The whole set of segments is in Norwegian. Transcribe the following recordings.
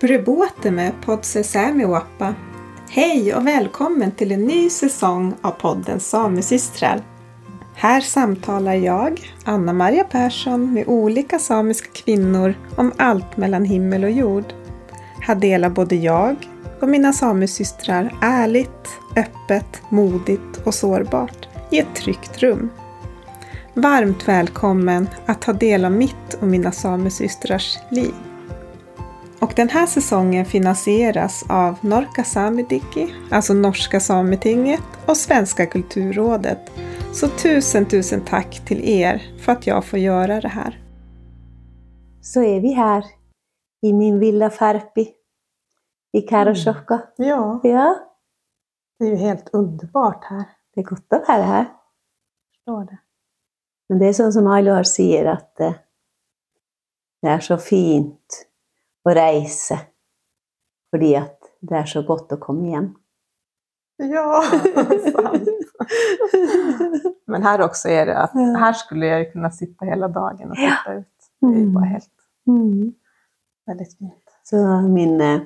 Brubote med Podse Wappa. Hej och välkommen till en ny säsong av podden Samesystrar. Här samtalar jag, Anna-Maria Persson, med olika samiska kvinnor om allt mellan himmel och jord. Här delar både jag och mina samesystrar ärligt, öppet, modigt och sårbart i ett tryggt rum. Varmt välkommen att ta del av mitt och mina samesystrars liv. Och den här säsongen finansieras av Norka Samidiki, alltså Norska Sametinget och Svenska Kulturrådet. Så tusen, tusen tack till er för att jag får göra det här. Så är vi här i min villa Farpi i Karasjokka. Ja, Ja, det är ju helt underbart här. det är gott att vara här. Förstår det. Men det är sånn som Ailor sier, at eh, det er så fint å reise fordi at det er så godt å komme hjem. Ja, sant. Men her også er det at her skulle jeg kunne sitte hele dagen dagen sitte Ja. ut. Det var helt Mm. Veldig fint. Så min eh,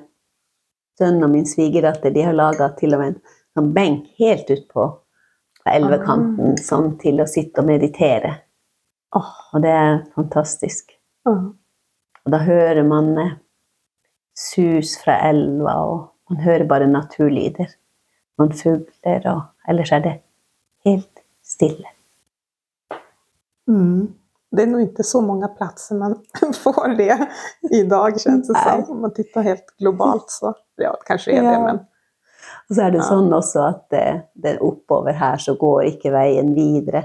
sønn og min svigerdatter de har laga til og med en sånn benk helt ut på, på elvekanten sånn til å sitte og meditere. Oh, Og det er fantastisk. ja. Og da hører man eh, sus fra elva, og man hører bare naturlyder. Noen fugler, og ellers er det helt stille. Mm. Det er nog ikke så mange plasser man får det i dag, kjennes det som. Om man tittar helt globalt så. Ja, kanskje er det men Og så er det Ja. sånn også at det, det oppover her så går ikke veien videre.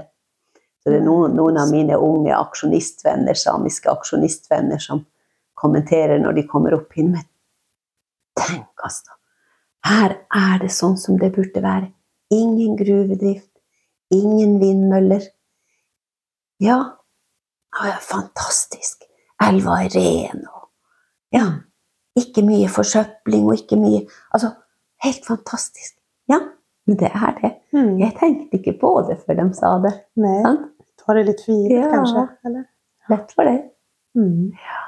Så det er noen, noen av mine unge aksjonistvenner, samiske aksjonistvenner som kommenterer når de kommer opp hit. Men tenk, altså. Her er det sånn som det burde være. Ingen gruvedrift, ingen vindmøller. Ja, er fantastisk. Elva er ren. Og, ja, ikke mye forsøpling og ikke mye Altså, helt fantastisk. Ja, men det er det. mm. Jeg tenkte ikke på det før de sa det. Nei, Sant? tar det litt givet Ja. kanskje? Eller? Lett for det. Mm. Ja,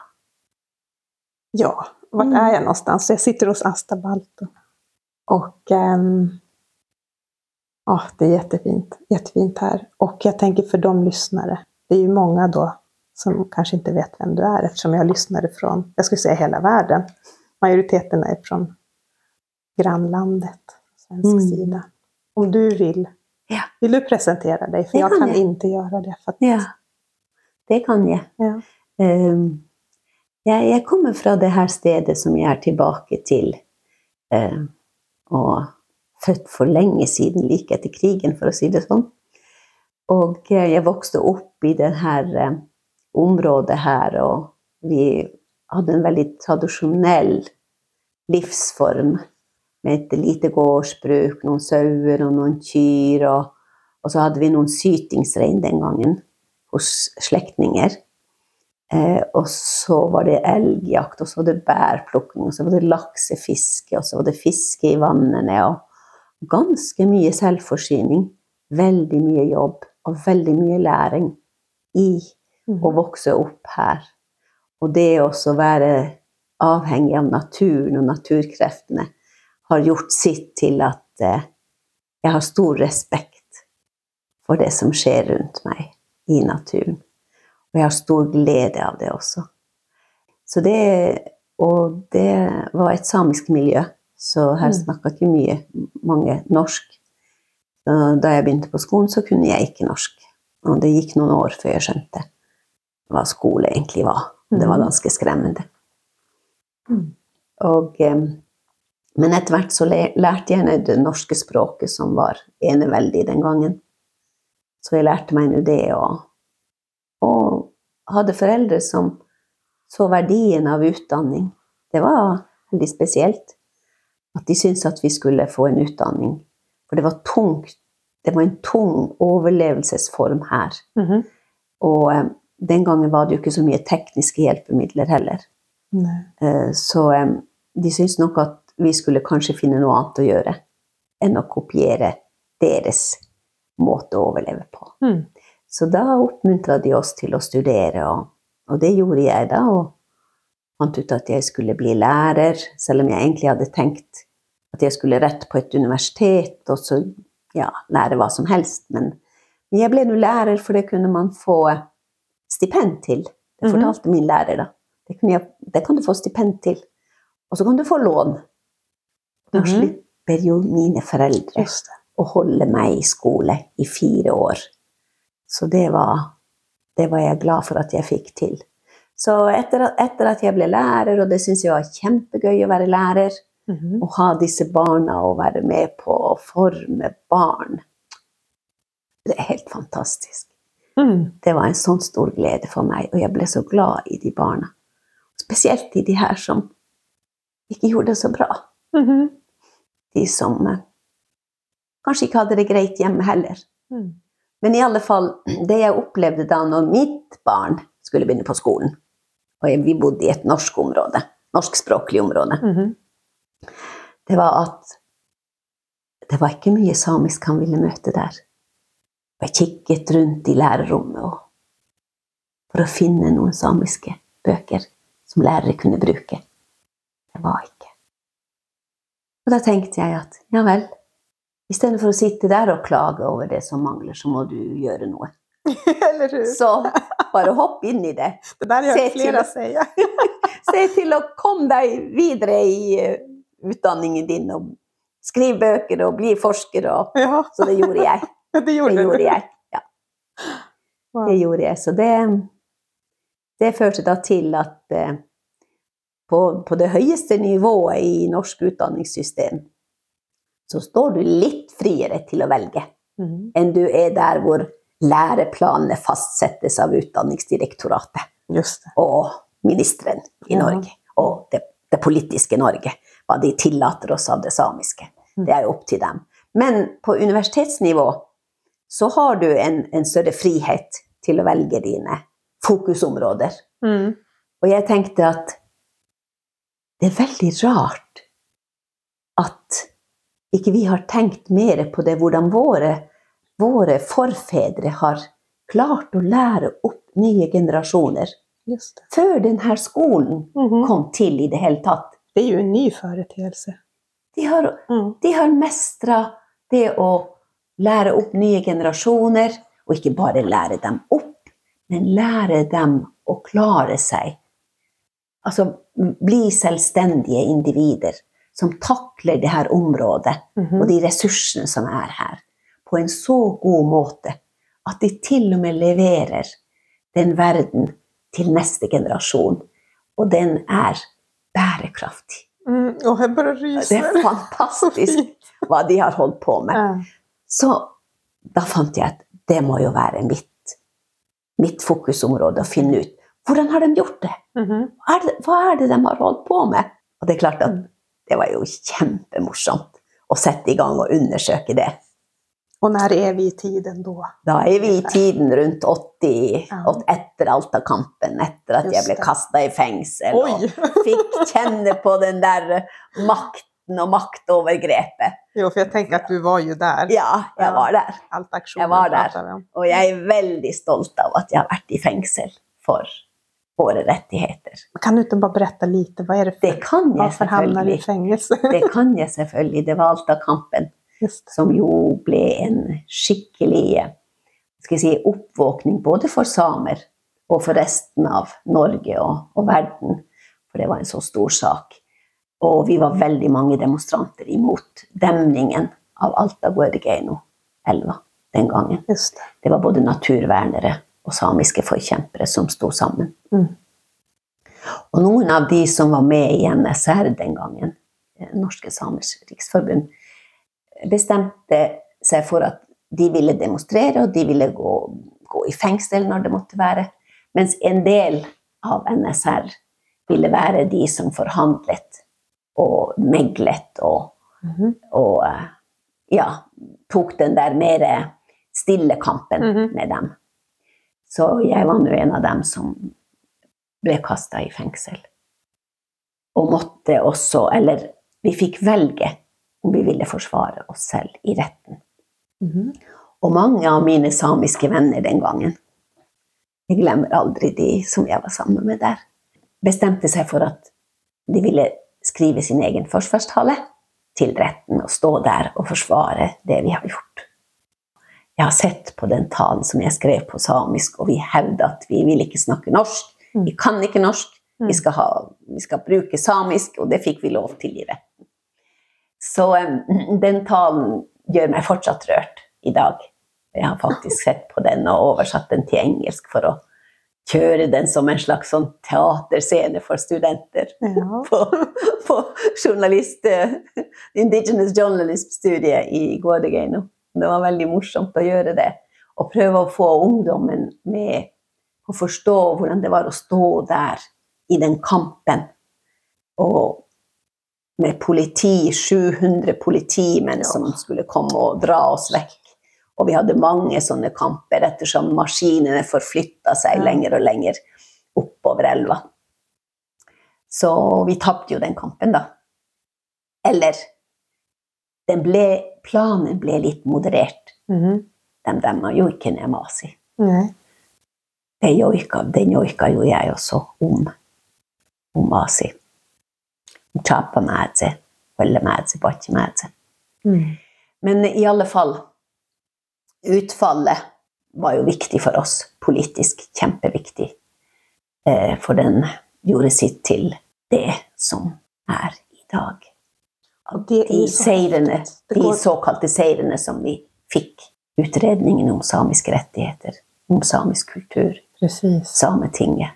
vart Mm. är jag någonstans? Jag sitter hos Asta Balto. Och ehm, ja, det är jättefint. Jättefint här. Och jag tänker för de lyssnare. Det är ju många då som kanske inte vet vem du är eftersom jag lyssnade från, jag skulle säga hela världen. Majoriteten är från grannlandet, svensk Mm. sida. Om du vill, Ja. vill du presentera dig? För Det jag kan jag. inte göra det. För att, Ja, det kan jeg. Ja. Ehm, jeg, jeg kommer fra det her stedet som jeg er tilbake til. eh, og født for lenge siden, like etter krigen, for å si det sånn. Og eh, jeg vokste opp i det her eh, området her, og vi hadde en veldig tradisjonell livsform med et lite gårdsbruk, noen sauer og noen kyr, og, og så hadde vi noen sytingsrein den gangen hos slektninger. Eh, og så var det elgjakt, og så var det bærplukking, og så var det laksefiske, og så var det fiske i vannene, og ganske mye selvforsyning. Veldig mye jobb, og veldig mye læring i Mm. å vokse opp her. Og det også å være avhengig av naturen og naturkreftene har gjort sitt til at eh, jeg har stor respekt for det som skjer rundt meg i naturen. Og jeg har stor glede av det også. Så det, og det var et samisk miljø, så her Mm. snakka ikke mye, mange norsk. Da jeg begynte på skolen, så kunne jeg ikke norsk. Og det gikk noen år før jeg skjønte hva skole egentlig var. Det var Mm. ganske skremmende. Mm. Og, eh, men etter hvert så lærte jeg det norske språket, som var eneveldig den gangen. Så jeg lærte meg nå det, og, og hadde foreldre som så verdien av utdanning. Det var veldig spesielt at de syntes at vi skulle få en utdanning. For det var tungt. Det var en tung overlevelsesform her. Mhm. Og eh, den gangen var det jo ikke så mye tekniske hjelpemidler heller. Eh, Så eh, de syntes nok at vi skulle kanskje finne noe annet å gjøre enn å kopiere deres måte å overleve på. Mm. Så da oppmuntra de oss til å studere, og, og det gjorde jeg da. Og fant ut at jeg skulle bli lærer, selv om jeg egentlig hadde tenkt at jeg skulle rett på et universitet og så ja, lære hva som helst. Men, men jeg ble nå lærer, for det kunne man få stipend til. Det Mhm. fortalte min lærer, da. Det, jeg, det kan du få stipend til. Og så kan du få lån. Da Mhm. slipper jo mine foreldre å holde meg i skole i fire år. Så det var, det var jeg glad for at jeg fikk til. Så etter, etter at jeg ble lærer, og det syns jeg var kjempegøy å være lærer, Mhm. å ha disse barna og være med på å forme barn Det er helt fantastisk. Mm. Det var en sånn stor glede for meg, og jeg ble så glad i de barna. Spesielt i de her som ikke gjorde det så bra. Mhm. De som eh, kanskje ikke hadde det greit hjemme heller. Mm. Men i alle fall, det jeg opplevde da når mitt barn skulle begynne på skolen, og vi bodde i et norsk område, norskspråklig område, Mhm. det var at det var ikke mye samisk han ville møte der. Og jeg kikket rundt i lærerrommet for å finne noen samiske bøker som lærere kunne bruke. Det var ikke. Og da tenkte jeg at ja vel, istedenfor å sitte der og klage over det som mangler, så må du gjøre noe. Eller hur? Så bare hopp inn i det. Det der gjør flere Se flera till- Se til å komme deg videre i eh, utdanningen din og skrive bøker og bli forsker. Og, Ja, så det gjorde jeg. det gjorde Det gjorde jeg. Ja, Wow. det gjorde jeg. Så det, det førte da til at eh, på, på det høyeste nivået i norsk utdanningssystem så står du litt friere til å velge mm. enn du er der hvor læreplanene fastsettes av Utdanningsdirektoratet. Just det. og ministeren i. Norge, og det, det politiske Norge, hva de tillater oss av det samiske. Mm. Det er jo opp til dem. Men på universitetsnivå så har du en, en større frihet til å velge dine fokusområder. Mm. Og jeg tenkte at det er veldig rart at ikke vi har tenkt mer på det, hvordan våre, våre forfedre har klart å lære opp nye generasjoner Just det. før denne skolen Mhm. kom til i det hele tatt. Det er jo en ny foreteelse. De har, Mm. de har mestra det å lære opp nye generasjoner, og ikke bare lære dem opp, men lære dem å klare seg. Altså bli selvstendige individer som takler det her området Mhm. og de ressursene som er her, på en så god måte at de til og med leverer den verden til neste generasjon. Og den er bærekraftig. Mm. og jeg bare ryser. Det er fantastisk hva de har holdt på med. Ja. Så da fant jeg at det må jo være mitt, mitt fokusområde å finne ut hvordan har de gjort det? Mhm. Hva er det, hva er det de har holdt på med? Og det er klart at det var jo kjempemorsomt å sette i gang og undersøke det. Og når er vi i tiden da? Da er vi i tiden rundt 80, Ja. etter Alta-kampen, etter at jeg ble det. kasta i fengsel Oi. og fikk kjenne på den der makten og maktovergrepet. Jo, for jeg tenker at du var jo der. Ja, jeg var der. Jag var om. Og jeg er veldig stolt av at jeg har vært i fengsel for våre rettigheter. Kan du inte bara berätta lite, vad är det för... Det kan jeg varför hamnar i fängelse? Det kan jeg selvfølgelig. Det var Alta-kampen. Som jo ble en skikkelig skal jeg si, oppvåkning både for samer og for resten av Norge og, og verden. For det var en så stor sak. Og vi var veldig mange demonstranter imot demningen av Alta-Guergueno-elva den gangen. Just det. Det var både naturvernere og samiske forkjempere som sto sammen. Mm. Og noen av de som var med i NSR den gangen, eh, Norske Samers Riksforbund, bestemte seg for at de ville demonstrere, og de ville gå, gå i fengsel når det måtte være. Mens en del av NSR ville være de som forhandlet og meglet og, Mhm. og eh, ja, tok den der mer stille kampen Mhm. med dem. Så jeg var nå en av dem som ble kasta i fengsel. Og måtte også, eller vi fikk velge om vi ville forsvare oss selv i retten. Mhm. Og mange av mine samiske venner den gangen Jeg glemmer aldri de som jeg var sammen med der. bestemte seg for at de ville skrive sin egen forsvarstale til retten og stå der og forsvare det vi har gjort. Jeg har sett på den talen som jeg skrev på samisk, og vi hevder at vi vil ikke snakke norsk. Mm. Vi kan ikke norsk. Mm. Vi skal, ha, vi skal bruke samisk, og det fikk vi lov til i retten. Så em, den talen gjør meg fortsatt rørt i dag. Jeg har faktisk sett på den og oversatt den til engelsk for å kjøre den som en slags sånn teaterscene for studenter Ja. på, på journalist, eh, Indigenous Journalist-studiet i Guadageno. Det var veldig morsomt å gjøre det. Og prøve å få ungdommen med å forstå hvordan det var å stå der i den kampen. Og med politi, 700 politimenn som skulle komme og dra oss vekk. Og vi hadde mange sånne kamper ettersom maskinene forflytta seg lenger og lenger oppover elva. Så vi tapte jo den kampen, da. Eller ble, planen ble litt moderert. Mhm. De demma jo ikke ned Masi. Den joika jo jeg også om, om Masi. Chapa medze, eller medze, bakke medze. Mm. Men i alle fall, utfallet var jo viktig for oss, politisk kjempeviktig. Eh, for den gjorde sitt til det som er i dag. Og De så seirene, de såkalte seirene som vi fikk. Utredningen om samiske rettigheter, om samisk kultur, Precis. Sametinget.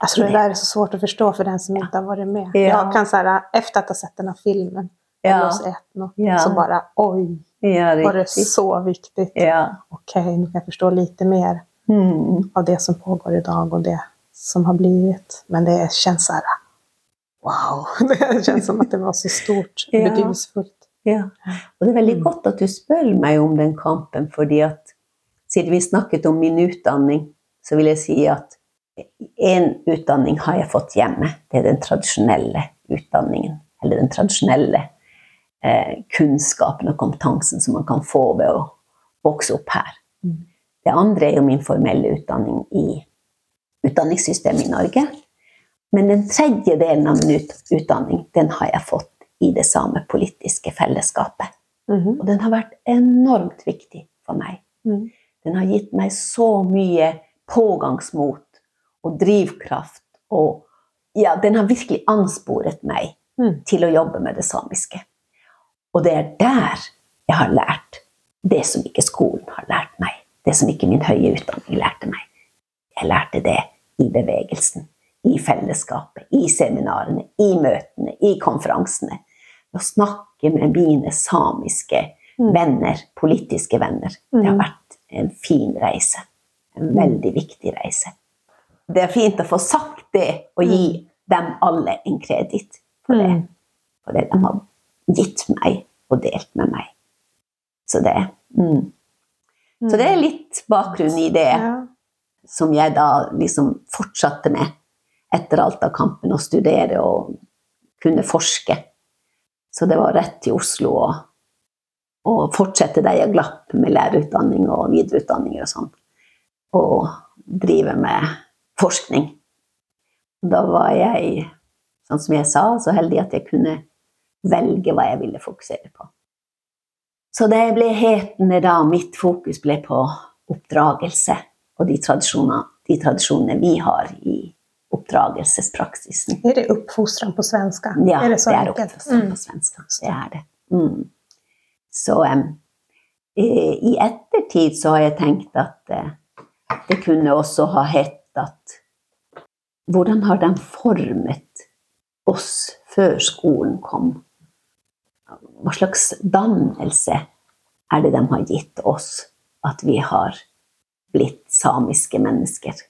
Alltså det där är så svårt att förstå för den som inte har varit med. Ja. Jag kan så här, efter att ha sett den här filmen, Ja. Etno, Ja. så bara oj, Ja, var det så viktigt. Ja. Okej, nu kan jag förstå lite mer Mm. av det som pågår idag och det som har blivit. Men det känns så här, wow, det kjennes som at det var så stort, Ja. betydningsfullt. Ja. Og det er veldig Mm. godt at du spør meg om den kampen, fordi at siden vi snakket om min utdanning, så vil jeg si at en utdanning har jeg fått hjemme. Det er den tradisjonelle utdanningen. Eller den tradisjonelle eh, kunnskapen og kompetansen som man kan få ved å vokse opp her. Mm. Det andre er jo min formelle utdanning i utdanningssystemet i Norge. Men den tredje delen av min utdanning, den har jeg fått i det samepolitiske fellesskapet. Mhm. Og den har vært enormt viktig for meg. Mm. Den har gitt meg så mye pågangsmot og drivkraft. Og ja, den har virkelig ansporet meg Mm. til å jobbe med det samiske. Og det er der jeg har lært det som ikke skolen har lært meg. Det som ikke min høye utdanning lærte meg. Jeg lærte det i bevegelsen, i fellesskapet, i seminarene, i møtene, i konferansene. Å snakke med mine samiske Mm. venner, politiske venner. Det har Mm. vært en fin reise. En veldig viktig reise. Det er fint å få sagt det og gi dem alle en kreditt for det. Mm. For det de har gitt meg og delt med meg. Så det, mm. Så det er litt bakgrunn i det som jeg da liksom fortsatte med etter Alta-kampen, å studere og kunne forske. Så det var rett til Oslo og, og fortsette der jeg glapp med lærerutdanning og videreutdanninger og sånn. Og drive med forskning. Da var jeg, sånn som jeg sa, så heldig at jeg kunne velge hva jeg ville fokusere på. Så det ble hetende da mitt fokus ble på oppdragelse og de tradisjoner, de tradisjonene vi har i oppdragelsespraksisen. Är det uppfostran på svenska? Ja, är det så det er enkelt? oppfostran Mm. på svenska. Det er det. Mm. Så eh, i ettertid så har jeg tenkt at uh, det kunne også ha hett at Hvordan har de formet oss før skolen kom? Hva slags dannelse er det de har gitt oss, at vi har blitt samiske mennesker?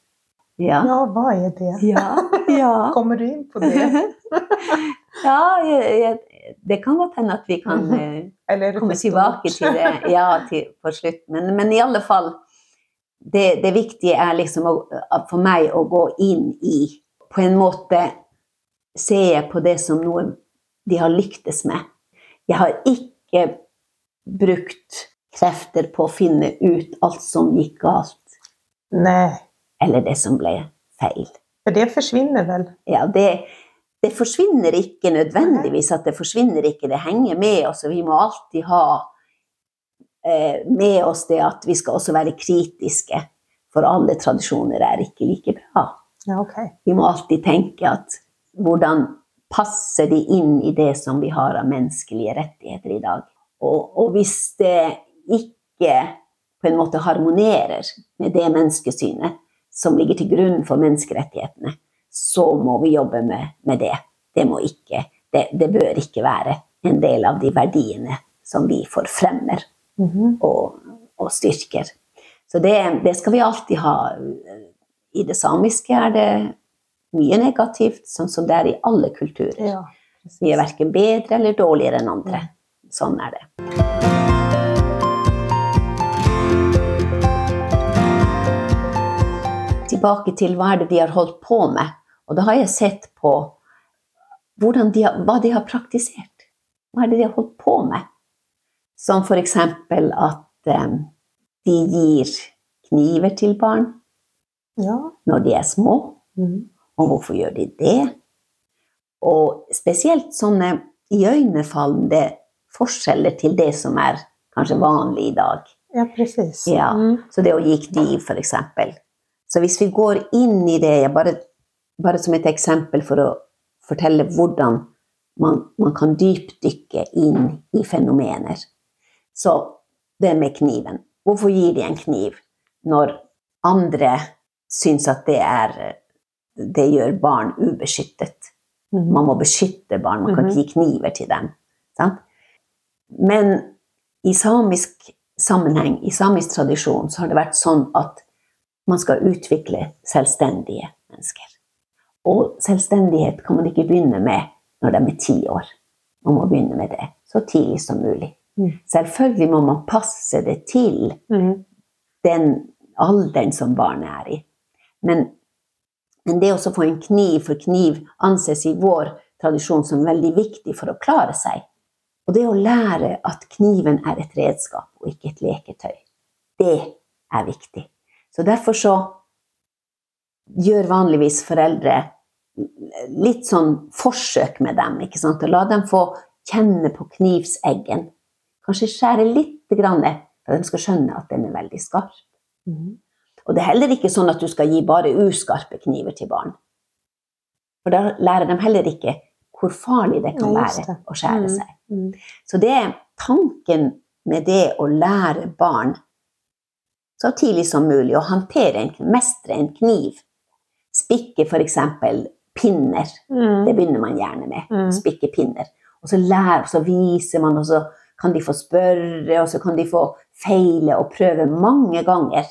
Ja. Ja, hva er det? Ja. ja. Kommer du inn på det? ja, jeg, jeg, det kan godt hende at vi kan eh, är det komme tilbake til det ja, til, på slutt. Men, men i alle fall, det, det viktige er liksom å, for meg å gå inn i På en måte ser jeg på det som noe de har lyktes med. Jeg har ikke brukt krefter på å finne ut alt som gikk galt, Nej. Eller det som ble feil. For det forsvinner vel? Ja, det, det forsvinner ikke nødvendigvis at det forsvinner ikke, det henger med oss. Og vi må alltid ha eh, med oss det at vi skal også være kritiske. For alle tradisjoner er ikke like bra. Ja, okay. Vi må alltid tenke at hvordan passer de inn i det som vi har av menneskelige rettigheter i dag? Og, og hvis det ikke på en måte harmonerer med det menneskesynet som ligger til grunn for menneskerettighetene, så må vi jobbe med, med det. Det, må ikke, det. det bør ikke være en del av de verdiene som vi forfremmer Mhm. og, og styrker. Så det, det skal vi alltid ha. I det samiske er det mye negativt, sånn som det er i alle kulturer. Ja, Vi er verken bedre eller dårligere enn andre. Sånn er det. Tilbake til hva er det de har holdt på med. Og da har jeg sett på de har, hva de har praktisert. Hva er det de har holdt på med? Som eksempel at eh, de gir kniver til barn Ja. når de er små. Mm. Og hvorfor gjør de det? Og spesielt sånne iøynefallende forskjeller til det som er kanskje vanlig i dag. ja, precis. Ja. Mm. Så det å gi kniv, eksempel. Så hvis vi går inn i det, bare, bare som et eksempel for å fortelle hvordan man, man kan dypdykke inn i fenomener. Så det med kniven. Hvorfor gir de en kniv når andre syns at det er det gjør barn ubeskyttet? Mm. Man må beskytte barn, man kan Mhm. ikke gi kniver til dem. Sant? Men i samisk sammenheng, i samisk tradisjon, så har det vært sånn at man skal utvikle selvstendige mennesker. Og selvstendighet kan man ikke begynne med når de er ti år. Man må begynne med det så tidlig som mulig. Mm. Selvfølgelig må man passe det til Mm. den alderen som barnet er i. Men, men det å få en kniv, for kniv anses i vår tradisjon som veldig viktig for å klare seg. Og det å lære at kniven er et redskap og ikke et leketøy, det er viktig. Så derfor så gjør vanligvis foreldre litt sånn forsøk med dem, ikke sant? Og la dem få kjenne på knivseggen. Kanskje skjære litt grann, for de skal skjønne at den er veldig skarp. Mm. Og det er heller ikke sånn at du skal gi bare uskarpe kniver til barn. For da lærer de heller ikke hvor farlig det kan Nei, just være det. å skjære Mm. seg. Mm. Så det er tanken med det å lære barn så tidlig som mulig å håndtere en, mestre en kniv. Spikke f.eks. pinner. Mm. Det begynner man gjerne med. Mm. Spikke pinner. Og så lærer, så viser man, og så kan de få spørre, og så kan de få feile og prøve mange ganger,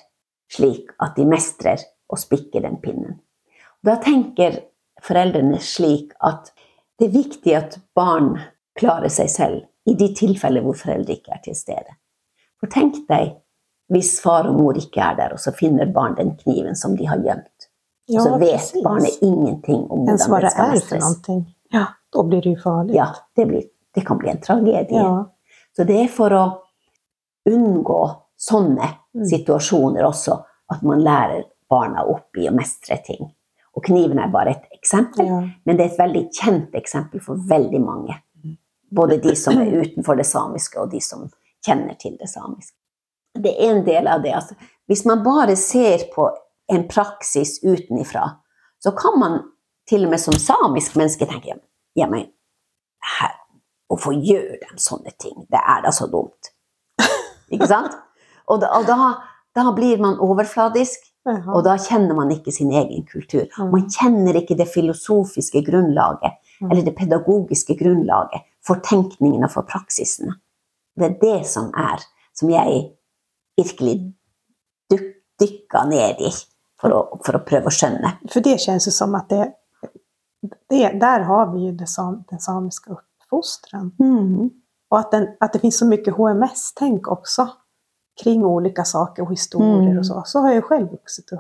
slik at de mestrer å spikke den pinnen. Da tenker foreldrene slik at det er viktig at barn klarer seg selv i de tilfeller hvor foreldre ikke er til stede. For tenk deg hvis far og mor ikke er der, og så finner barn den kniven som de har gjemt. Ja, så vet precis. barnet ingenting om hvordan det skal mestres. Ja, da blir det ufarlig. Ja, det, blir, det kan bli en tragedie. Ja. Så det er for å unngå sånne Mm. situasjoner også, at man lærer barna opp i å mestre ting. Og kniven er bare et eksempel, Ja. men det er et veldig kjent eksempel for veldig mange. Både de som er utenfor det samiske, og de som kjenner til det samiske. Det er en del av det. Altså, hvis man bare ser på en praksis utenifra, så kan man til og med som samisk menneske tenke ja, men her, hvorfor gjør de sånne ting? Det er da så dumt. Ikke sant? Og da, og da, da blir man overfladisk, og da kjenner man ikke sin egen kultur. Mm. Man kjenner ikke det filosofiske grunnlaget, Mm. eller det pedagogiske grunnlaget for tenkningen og for praksisene. Det er det som er, som jeg virkelig dykka ned i for å, for å prøve å skjønne. For det kjennes jo som at det, det Der har vi jo det sam, den samiska Mm. Og at, den, at det finns så mye HMS-tänk også kring olika saker og historier Mm. og så. Så har jeg jo selv vuxit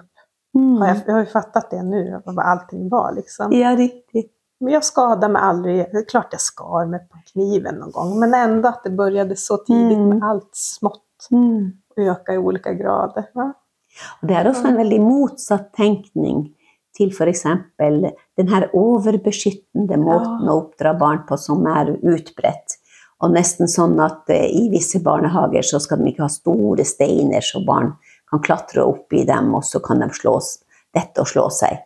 Mm. Har jeg, jeg, har jo fattat det nu, vad allting var liksom. Ja, riktigt. Men jag skadade mig aldrig. Det är klart jeg skar mig på kniven någon gång. Men ändå att det började så tidigt Mm. med allt smått och öka i olika grader. Va? Og det er også en veldig motsatt tenkning til f.eks. den her overbeskyttende måten å oppdra barn på som er utbredt. Og nesten sånn at eh, i visse barnehager så skal de ikke ha store steiner, så barn kan klatre opp i dem, og så kan de slå, dette og slå seg.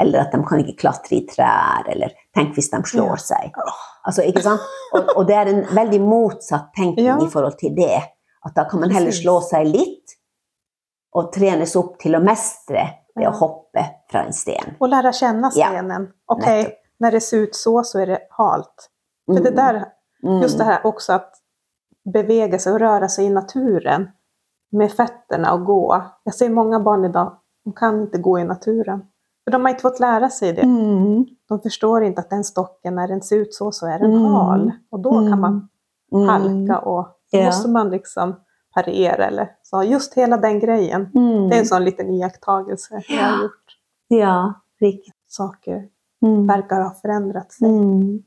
Eller at de kan ikke klatre i trær, eller tenk hvis de slår seg. Altså, ikke sant? Og, og det er en veldig motsatt tenkning Ja. i forhold til det. At da kan man heller slå seg litt, og trenes opp til å mestre ved å hoppe fra en sten. Och lära känna Ja. stenen. Okej, Nettopp. när det ser ut så så är det halt. För det där, Mm. just det här också att bevege sig och röra sig i naturen med fötterna och gå. Jag ser många barn idag, de kan inte gå i naturen. För de har inte fått lära sig det. Mm. De förstår inte att den stocken, när den ser ut så, så är den Mm. hal. Och då kan man Mm. halka och då Ja. måste man liksom parera eller så. Just hela den grejen. Mm. Det är en sån liten iakttagelse jag har gjort. Ja, riktig. Saker Mm. verkar ha förändrat sig. Mm.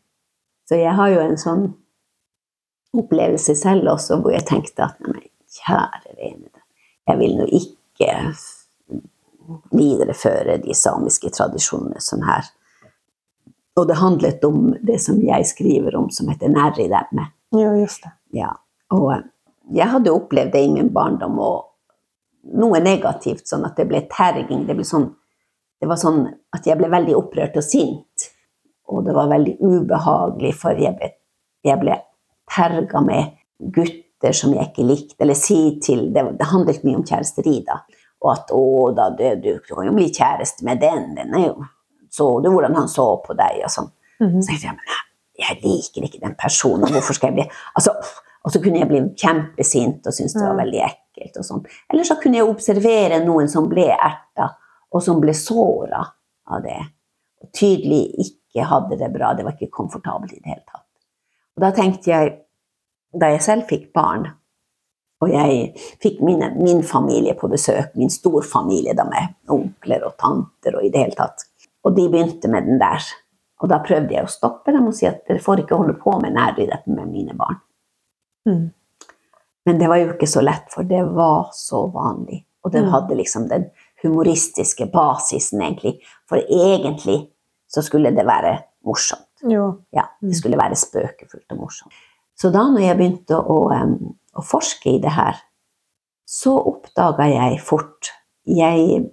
Så jeg har jo en sånn opplevelse selv også, hvor jeg tenkte at nei, kjære vene, jeg vil nå ikke videreføre de samiske tradisjonene som her. Og det handlet om det som jeg skriver om, som heter nærridemme. Jo, just det. Ja. Og eh, jeg hadde opplevd det i min barndom, og noe negativt, sånn at det ble terging. Det, ble sånn, det var sånn at jeg ble veldig opprørt og sint. Og det var veldig ubehagelig, for jeg ble, jeg ble terga med gutter som jeg ikke likte. Eller si til Det, det handlet mye om kjæresteri, da. Og at 'å, da, du, du kan jo bli kjæreste med den', den er jo Så du hvordan han så på deg, og sånn. Mhm. Så tenkte jeg, men jeg liker ikke den personen, hvorfor skal jeg bli altså, Og så kunne jeg bli kjempesint og synes det var veldig ekkelt. og sånn. Eller så kunne jeg observere noen som ble erta, og som ble såra av det. Og tydelig ikke hadde det bra, det var ikke komfortabelt i det hele tatt. Og da tenkte jeg, da jeg selv fikk barn, og jeg fikk mine, min familie på besøk, min storfamilie da med onkler og tanter og i det hele tatt, og de begynte med den der. Og da prøvde jeg å stoppe dem og si at dere får ikke holde på med næridretten med mine barn. Mm. Men det var jo ikke så lett, for det var så vanlig. Og det Mm. hadde liksom den humoristiske basisen, egentlig. For egentlig så skulle det være morsomt. Jo. Ja, Mm. det skulle være spøkefullt og morsomt. Så da når jeg begynte å, um, å forske i det her, så oppdaga jeg fort Jeg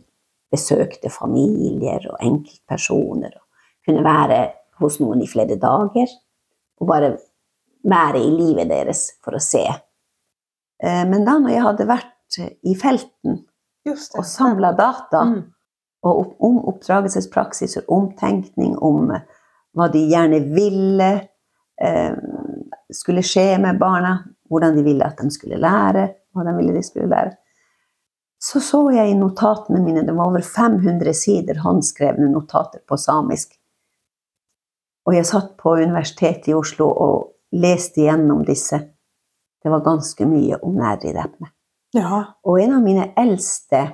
besøkte familier og enkeltpersoner og kunne være hos noen i flere dager. Og bare være i livet deres for å se. Eh, Men da når jeg hadde vært i felten Just det. og samla data, Mm. om oppdragelsespraksiser, om eh, hva de gjerne ville eh, skulle skje med barna, hvordan de ville at de skulle lære, hva de ville de skulle lære. Så så jeg i notatene mine, det var over 500 sider håndskrevne notater på samisk. Og jeg satt på Universitetet i Oslo og leste gjennom disse. Det var ganske mye om nærridepene. Ja. Og en av mine eldste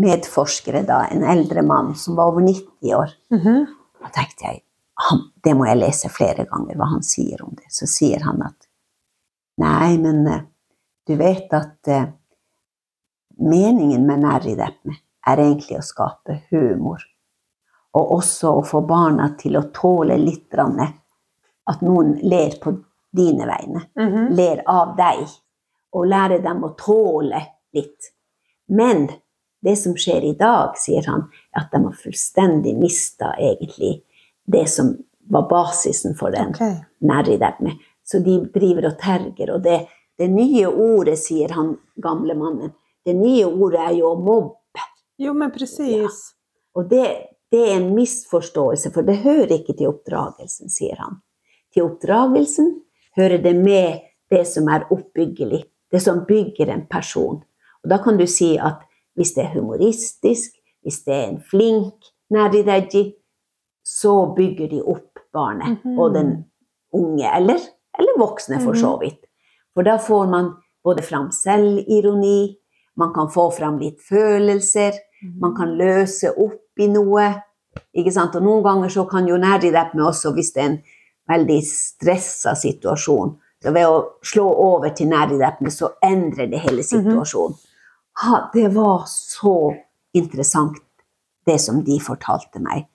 medforskere, da, en eldre mann som var over 90 år, Mhm. da tenkte jeg han, det må jeg lese flere ganger, hva han sier om det. Så sier han at nei, men eh, du vet at eh, meningen med nærridepene er egentlig å skape humor. Og også å få barna til å tåle litt grann, at noen ler på dine vegne Mhm. ler av deg, og lærer dem å tåle litt. Men det som skjer i dag, sier han, er at de har fullstendig mista egentlig det som var basisen for den Okej. nærridemme. Så de driver og terger. Og det, det nye ordet, sier han gamle mannen, det nye ordet er jo å mobbe. Jo, men precis. Og det, det er en misforståelse, for det hører ikke til oppdragelsen, sier han. Til oppdragelsen hører det med det som er oppbyggelig, det som bygger en person. Og da kan du si at hvis det er humoristisk, hvis det er en flink nærrideggi, så bygger de opp barnet Mhm. og den unge, eller, eller voksne for så vidt. For da får man både fram selvironi, man kan få fram litt følelser, man kan løse opp i noe. Ikke sant? Og noen ganger så kan jo nærridepme også, hvis det er en veldig stressa situasjon, så ved å slå over til nærridepme, så endrer det hele situasjonen. Ha, det var så interessant det som de fortalte meg,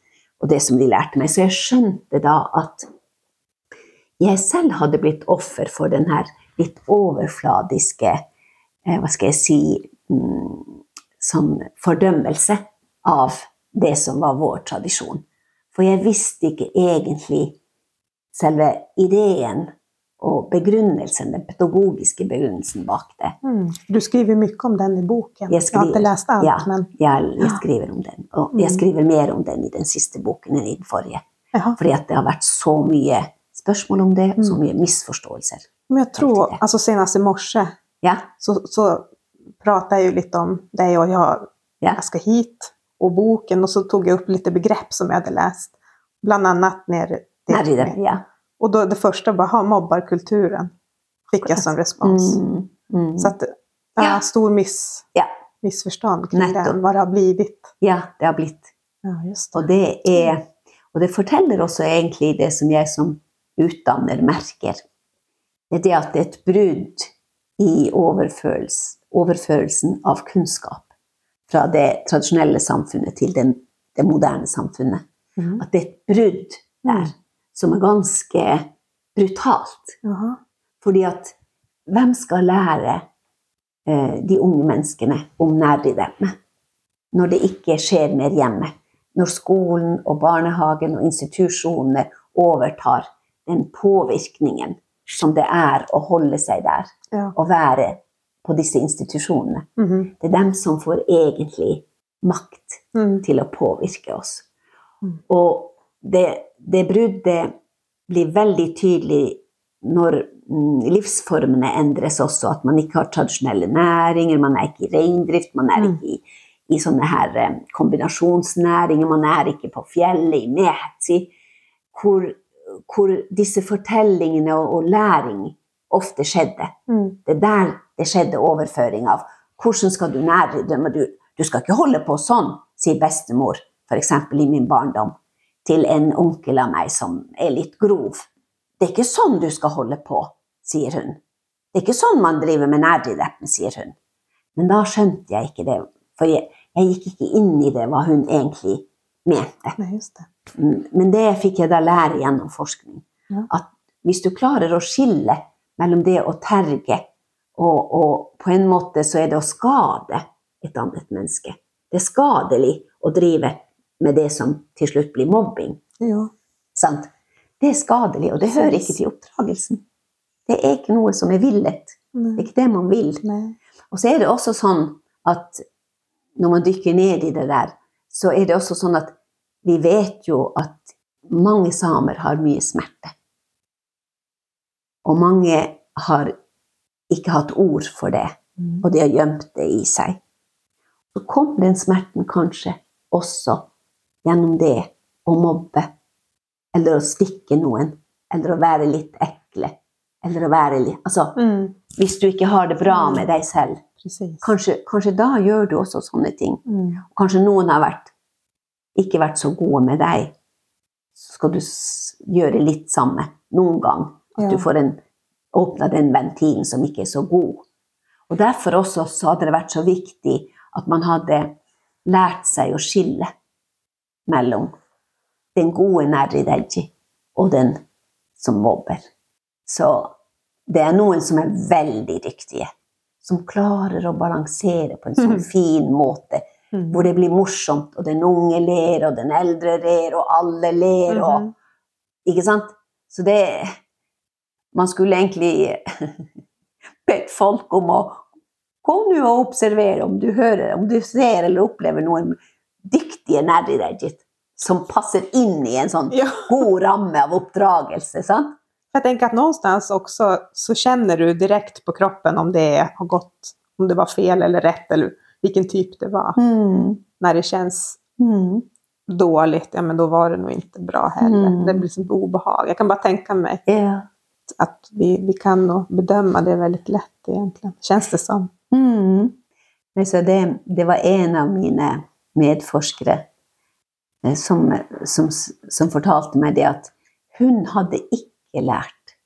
og det som de lærte meg. Så jeg skjønte da at jeg selv hadde blitt offer for den her litt overfladiske eh, Hva skal jeg si mm, Sånn fordømmelse av det som var vår tradisjon. For jeg visste ikke egentlig selve ideen og begrunnelsen, den pedagogiske begrunnelsen bak det. Mm. Du skriver mye om den i boken. Jeg, skriver, jeg har ikke lest alt, ja, men jeg, jeg skriver om den. Og jeg Mm. skriver mer om den i den siste boken enn i den forrige. Jaha. Fordi at det har vært så mye spørsmål om det, så Mm. mye misforståelser. Men jeg tror, altså senest i morse, Ja, så, så pratet jeg jo litt om deg, og jeg, jeg skal hit, og boken, og så tog jeg opp litt begrep som jeg hadde lest. Bland annet ned nær i det. Ja. Og då, det første var ha mobbarkulturen, fikk jeg som respons. Mm, mm. Så att, ja, stor miss, Ja. missförstånd kring den, vad det har blivit. ja, det har blitt Ja, just det. Og det, är, och det forteller også egentlig det som jeg som utdanner merker. Det är det at det er et brudd i overførels, overførelsen av kunnskap fra det tradisjonelle samfunnet til den, det moderne samfunnet. Mm. At det er et brudd der. Som er ganske brutalt. Jaha. Fordi at hvem skal lære eh, de unge menneskene om nærdidemme når det ikke skjer mer hjemme? Når skolen og barnehagen og institusjonene overtar den påvirkningen som det er å holde seg der Ja. og være på disse institusjonene. Mhm. Det er dem som får egentlig makt Mm. til å påvirke oss. Mm. Og det, det bruddet blir veldig tydelig når mm, livsformene endres også, at man ikke har tradisjonelle næringer, man er ikke i reindrift, man er Mm. ikke i, i sånne her eh, kombinasjonsnæringer, man er ikke på fjellet, i Mehti, hvor, hvor disse fortellingene og, og læring ofte skjedde. Mm. Det er der det skjedde overføring av hvordan skal du nærdømme du, du skal ikke holde på sånn, sier bestemor, f.eks. i min barndom, til en onkel av meg som er litt grov. Det er ikke sånn du skal holde på, sier hun. Det er ikke sånn man driver med nærdømme, sier hun. Men da skjønte jeg ikke det, for jeg, jeg gikk ikke inn i det, hva hun egentlig mente. Nei, just det. Mm, Men det fikk jeg da lære gjennom forskning. Ja. At hvis du klarer å skille mellom det å terge og, og på en måte så er det å skade et annet menneske. Det er skadelig å drive med det som til slutt blir mobbing. Ja. Sant? Det er skadelig, og det hører ikke til oppdragelsen. Det er ikke noe som er villet. Det er ikke det man vil. Nei. Og så er det også sånn at når man dykker ned i det der, så er det også sånn at vi vet jo at mange samer har mye smerte. Og mange har ikke hatt ord for det, Mm. og de har gjemt det i seg. Så kom den smerten kanskje også gjennom det å mobbe, eller å stikke noen, eller å være litt ekle, eller å være litt Altså, Mm. hvis du ikke har det bra med deg selv, kanskje, kanskje da gjør du også sånne ting. Mm. Kanskje noen har vært, ikke vært så gode med deg. Så skal du gjøre litt samme noen gang. At Ja. du får en, åpna den ventilen som ikke er så god. Og derfor også så hadde det vært så viktig at man hadde lært seg å skille mellom den gode nærrideji og den som mobber. Så det er noen som er veldig dyktige, som klarer å balansere på en sånn fin måte, Mm. hvor det blir morsomt, og den unge ler, og den eldre ler, og alle ler, og Mhm. Ikke sant? Så det Man skulle egentlig bedt folk om å Kom nå og observere om du hører, om du ser eller opplever noen dyktige nærrideggit som passer inn i en sånn Ja. god ramme av oppdragelse. sant? Jeg tenker at någonstans också så kjenner du direkt på kroppen om det har gått, om det var fel eller rett, eller vilken typ det var. Når det känns Mm. dårlig, ja men da var det nog inte bra heller. Mm. Det blir som ett obehag. Jeg kan bare tenke meg yeah. at vi, vi kan nog bedöma det veldig lett egentlig. Känns det som. Mm. Det, det var en av mine medforskere eh, som, som, som fortalte meg det at hun hadde ikke lært.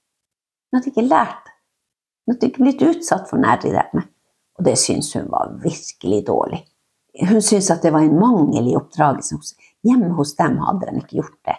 Hun hadde ikke lært. Hun hadde ikke blitt utsatt for nærriderme. Og det syntes hun var virkelig dårlig. hun syntes at det var en mangel i oppdragelsen. Hjemme hos dem hadde de ikke gjort det.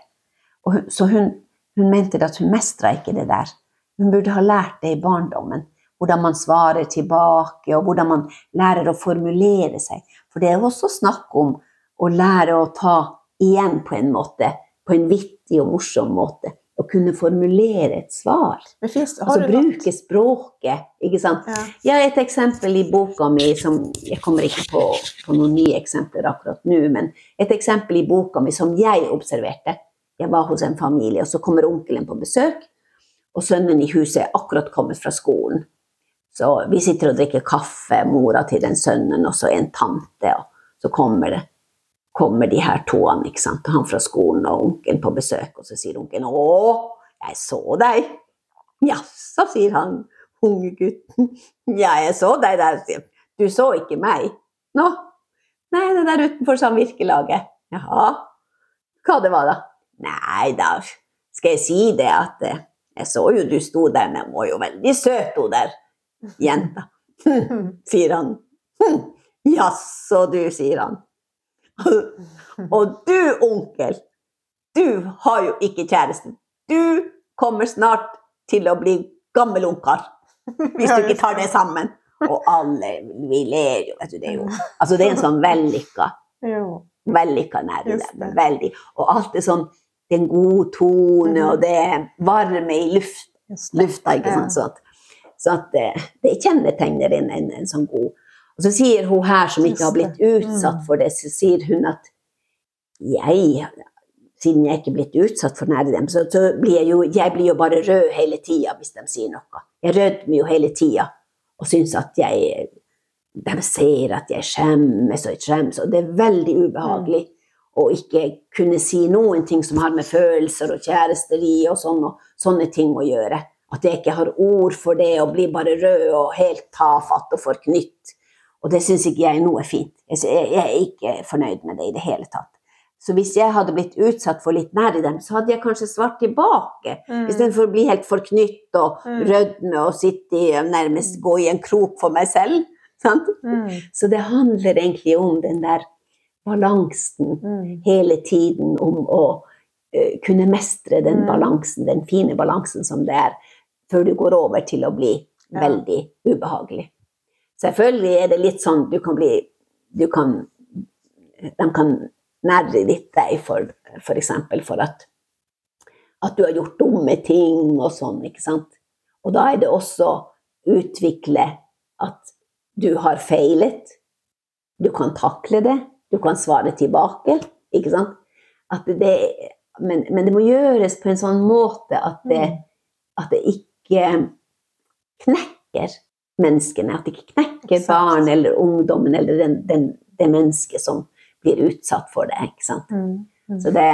Hun, så hun, hun mente at hun mestra ikke det der. Hun burde ha lært det i barndommen. Hvordan man svarer tilbake, og hvordan man lærer å formulere seg. For det er jo også snakk om å lære å ta igjen på en måte. På en vittig og morsom måte. Å kunne formulere et svar. Finnes, altså bruke språket, ikke sant. Ja. Har et eksempel i boka mi som Jeg kommer ikke på, på noen nye eksempler akkurat nå, men et eksempel i boka mi som jeg observerte. Jeg var hos en familie, og så kommer onkelen på besøk. Og sønnen i huset er akkurat kommet fra skolen. Så vi sitter og drikker kaffe, mora til den sønnen og så en tante. Og så kommer, det, kommer de her toene, ikke sant? han fra skolen og onkelen på besøk. Og så sier onkelen 'Å, jeg så deg'. 'Jaså', sier han unge gutten. 'Ja, jeg så deg der', Du så ikke meg? 'Nå?' 'Nei, det der utenfor samvirkelaget'. 'Jaha. Hva det var da?' 'Nei, da skal jeg si det at eh, jeg så jo du sto der, men hun var jo veldig søt, hun der jenta. sier han. Jaså du, sier han. Og du, onkel, du har jo ikke kjæreste. Du kommer snart til å bli gammel ungkar hvis du ikke tar det sammen. Og alle vi ler jo, vet du. Det er jo altså det er en sånn vellykka vellykka nerve. Veldig. Og alt er sånn Det er en god tone, og det er varme i luft, lufta, ikke sant. Sånn, så at det, det kjennetegner en, en, en, sånn god Og så sier hun her, som ikke har blitt utsatt mm. for det, så sier hun at jeg siden jeg ikke er blitt utsatt for nære dem, så, så blir jeg jo, jeg blir jo bare rød hele tida hvis de sier noe. Jeg rødmer jo hele tida og syns at jeg De ser at jeg skjemmes og skjemmes, og det er veldig ubehagelig å ikke kunne si noen ting som har med følelser og kjæresteri og, sånn, og sånne ting å gjøre. At jeg ikke har ord for det og blir bare rød og helt tafatt og forknytt. Og det syns ikke jeg nå er fint. Jeg er ikke fornøyd med det i det hele tatt. Så hvis jeg hadde blitt utsatt for litt nær i dem, så hadde jeg kanskje svart tilbake. Mm. Istedenfor å bli helt forknytt og mm. rødme og sitte i, nærmest gå i en krok for meg selv. Mm. Så det handler egentlig om den der balansen mm. hele tiden, om å uh, kunne mestre den mm. balansen, den fine balansen som det er før du går over til å bli ja. veldig ubehagelig. Selvfølgelig er det litt sånn du kan bli du kan, De kan nærre litt deg for f.eks. For, for at, at du har gjort dumme ting og sånn, ikke sant. Og da er det også utvikle at du har feilet. Du kan takle det. Du kan svare tilbake, ikke sant. Det, men, men, det må gjøres på en sånn måte at det, mm. at det ikke ikke knekker menneskene. At det ikke knekker barn eller ungdommen eller den, den, det mennesket som blir utsatt for det. ikke sant? Mm. Mm. Det,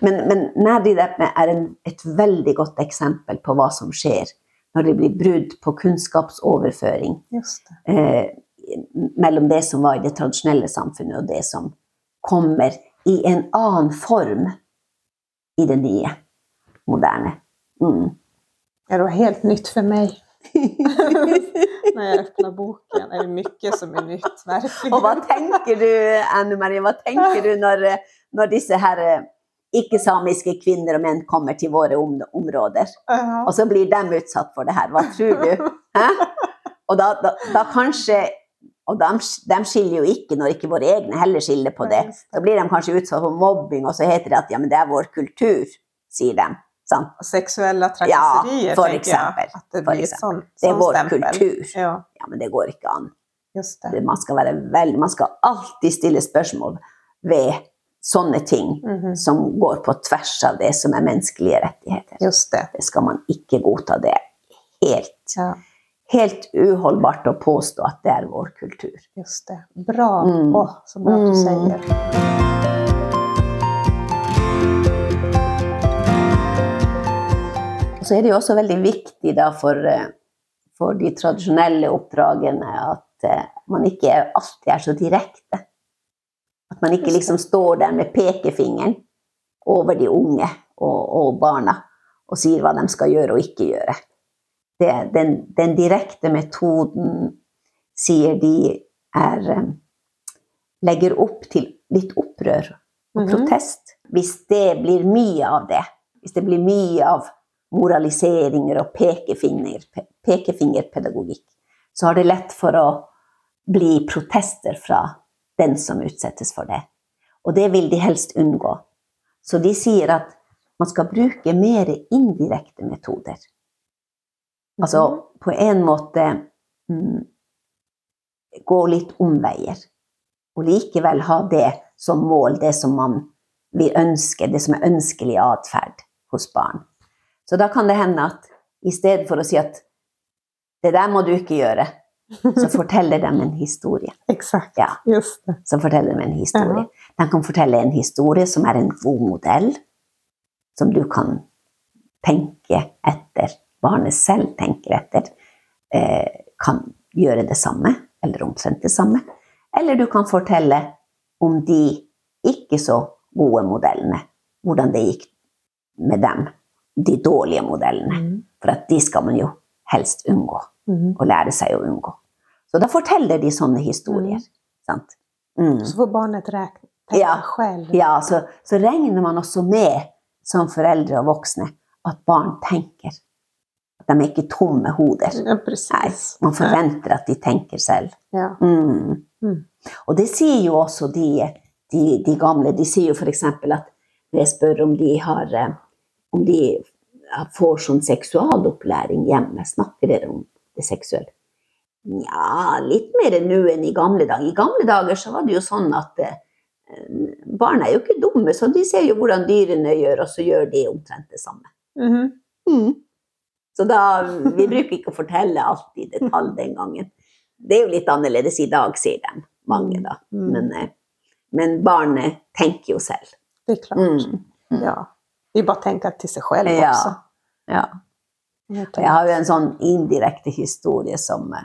men, men Depme er en, et veldig godt eksempel på hva som skjer når det blir brudd på kunnskapsoverføring eh, mellom det som var i det tradisjonelle samfunnet, og det som kommer i en annen form i det nye, moderne. Mm. Ja, det var helt nytt för mig. Når jeg åpner boken er det mye som er nytt, verkligen. Og hva tenker du, Anne-Marie, hva tenker du når, når disse här eh, ikke-samiske kvinner og menn kommer til våre om områder. Uh -huh. Og så blir de utsatt for det her. Hva tror du? og da, da, da, kanskje Og de, de, skiller jo ikke, når ikke våre egne heller skiller på det. Da blir de kanskje utsatt for mobbing, og så heter det at ja, men det er vår kultur, sier de. Sånn. Seksuelle trakasserier, ja, for eksempel. At det blir sånn, det er vår stempel. kultur. Ja. ja. men det går ikke an. Det. Man, skal vel, man skal alltid stille spørsmål ved sånne ting mm -hmm. som går på tvers av det som er menneskelige rettigheter. Just det. det skal man ikke godta. Det er helt, ja. helt uholdbart å påstå at det er vår kultur. Just det. Bra. Mm. Åh, så bra du sier. Så er det jo også veldig viktig da for, eh, for de tradisjonelle oppdragene at eh, man ikke alltid er så direkte. At man ikke liksom står der med pekefingeren over de unge og, og barna og sier hva de skal gjøre og ikke gjøre. Det, den, den, direkte metoden, sier de, er, legger opp til litt opprør og Mhm. protest. Hvis det blir mye av det, hvis det blir mye av moraliseringer og pekefinger, pekefingerpedagogikk, så har det lett for å bli protester fra den som utsettes for det. Og det vil de helst unngå. Så de sier at man skal bruke mer indirekte metoder. Altså på en måte mm, gå litt omveier. Og likevel ha det som mål, det som man vil ønske, det som er ønskelig atferd hos barn. Så da kan det hende at i stedet for å si at det der må du ikke gjøre, så forteller de en historie. Exakt, Ja. just det. Så forteller de en historie. De kan fortelle en historie som er en god modell, som du kan tenke etter, barnet selv tenker etter, eh, kan gjøre det samme, eller omtrent det samme. Eller du kan fortelle om de ikke så gode modellene, hvordan det gikk med dem, de dårlige modellene. Mm. For at de skal man jo helst unngå, Mm. og lære seg å unngå. Så da forteller de sånne historier. Sant? Mm. Så får barnet regne Ja. selv. Ja, så, så regner man også med, som foreldre og voksne, at barn tenker. At de er ikke tomme hoder. Ja, Nei, Man forventer at de tenker selv. Ja. Mm. Mm. Og det sier jo også de, de, de gamle. De sier jo f.eks. at når jeg spør om de har eh, om de får sånn seksualopplæring hjemme, snakker dere om det seksuelle? Nja, litt mer nå enn i gamle dager. I gamle dager så var det jo sånn at eh, barn er jo ikke dumme, så de ser jo hvordan dyrene gjør, og så gjør de omtrent det samme. Mhm. Mm. Så da, vi bruker ikke å fortelle alt i detalj den gangen. Det er jo litt annerledes i dag, sier de, mange da. Mm. Men, eh, men barnet tenker jo selv. Det er klart. Mm. Mm. Ja. Det är bara tänka till sig själv Ja. också. Ja. Jag har jo en sånn indirekte historie som eh,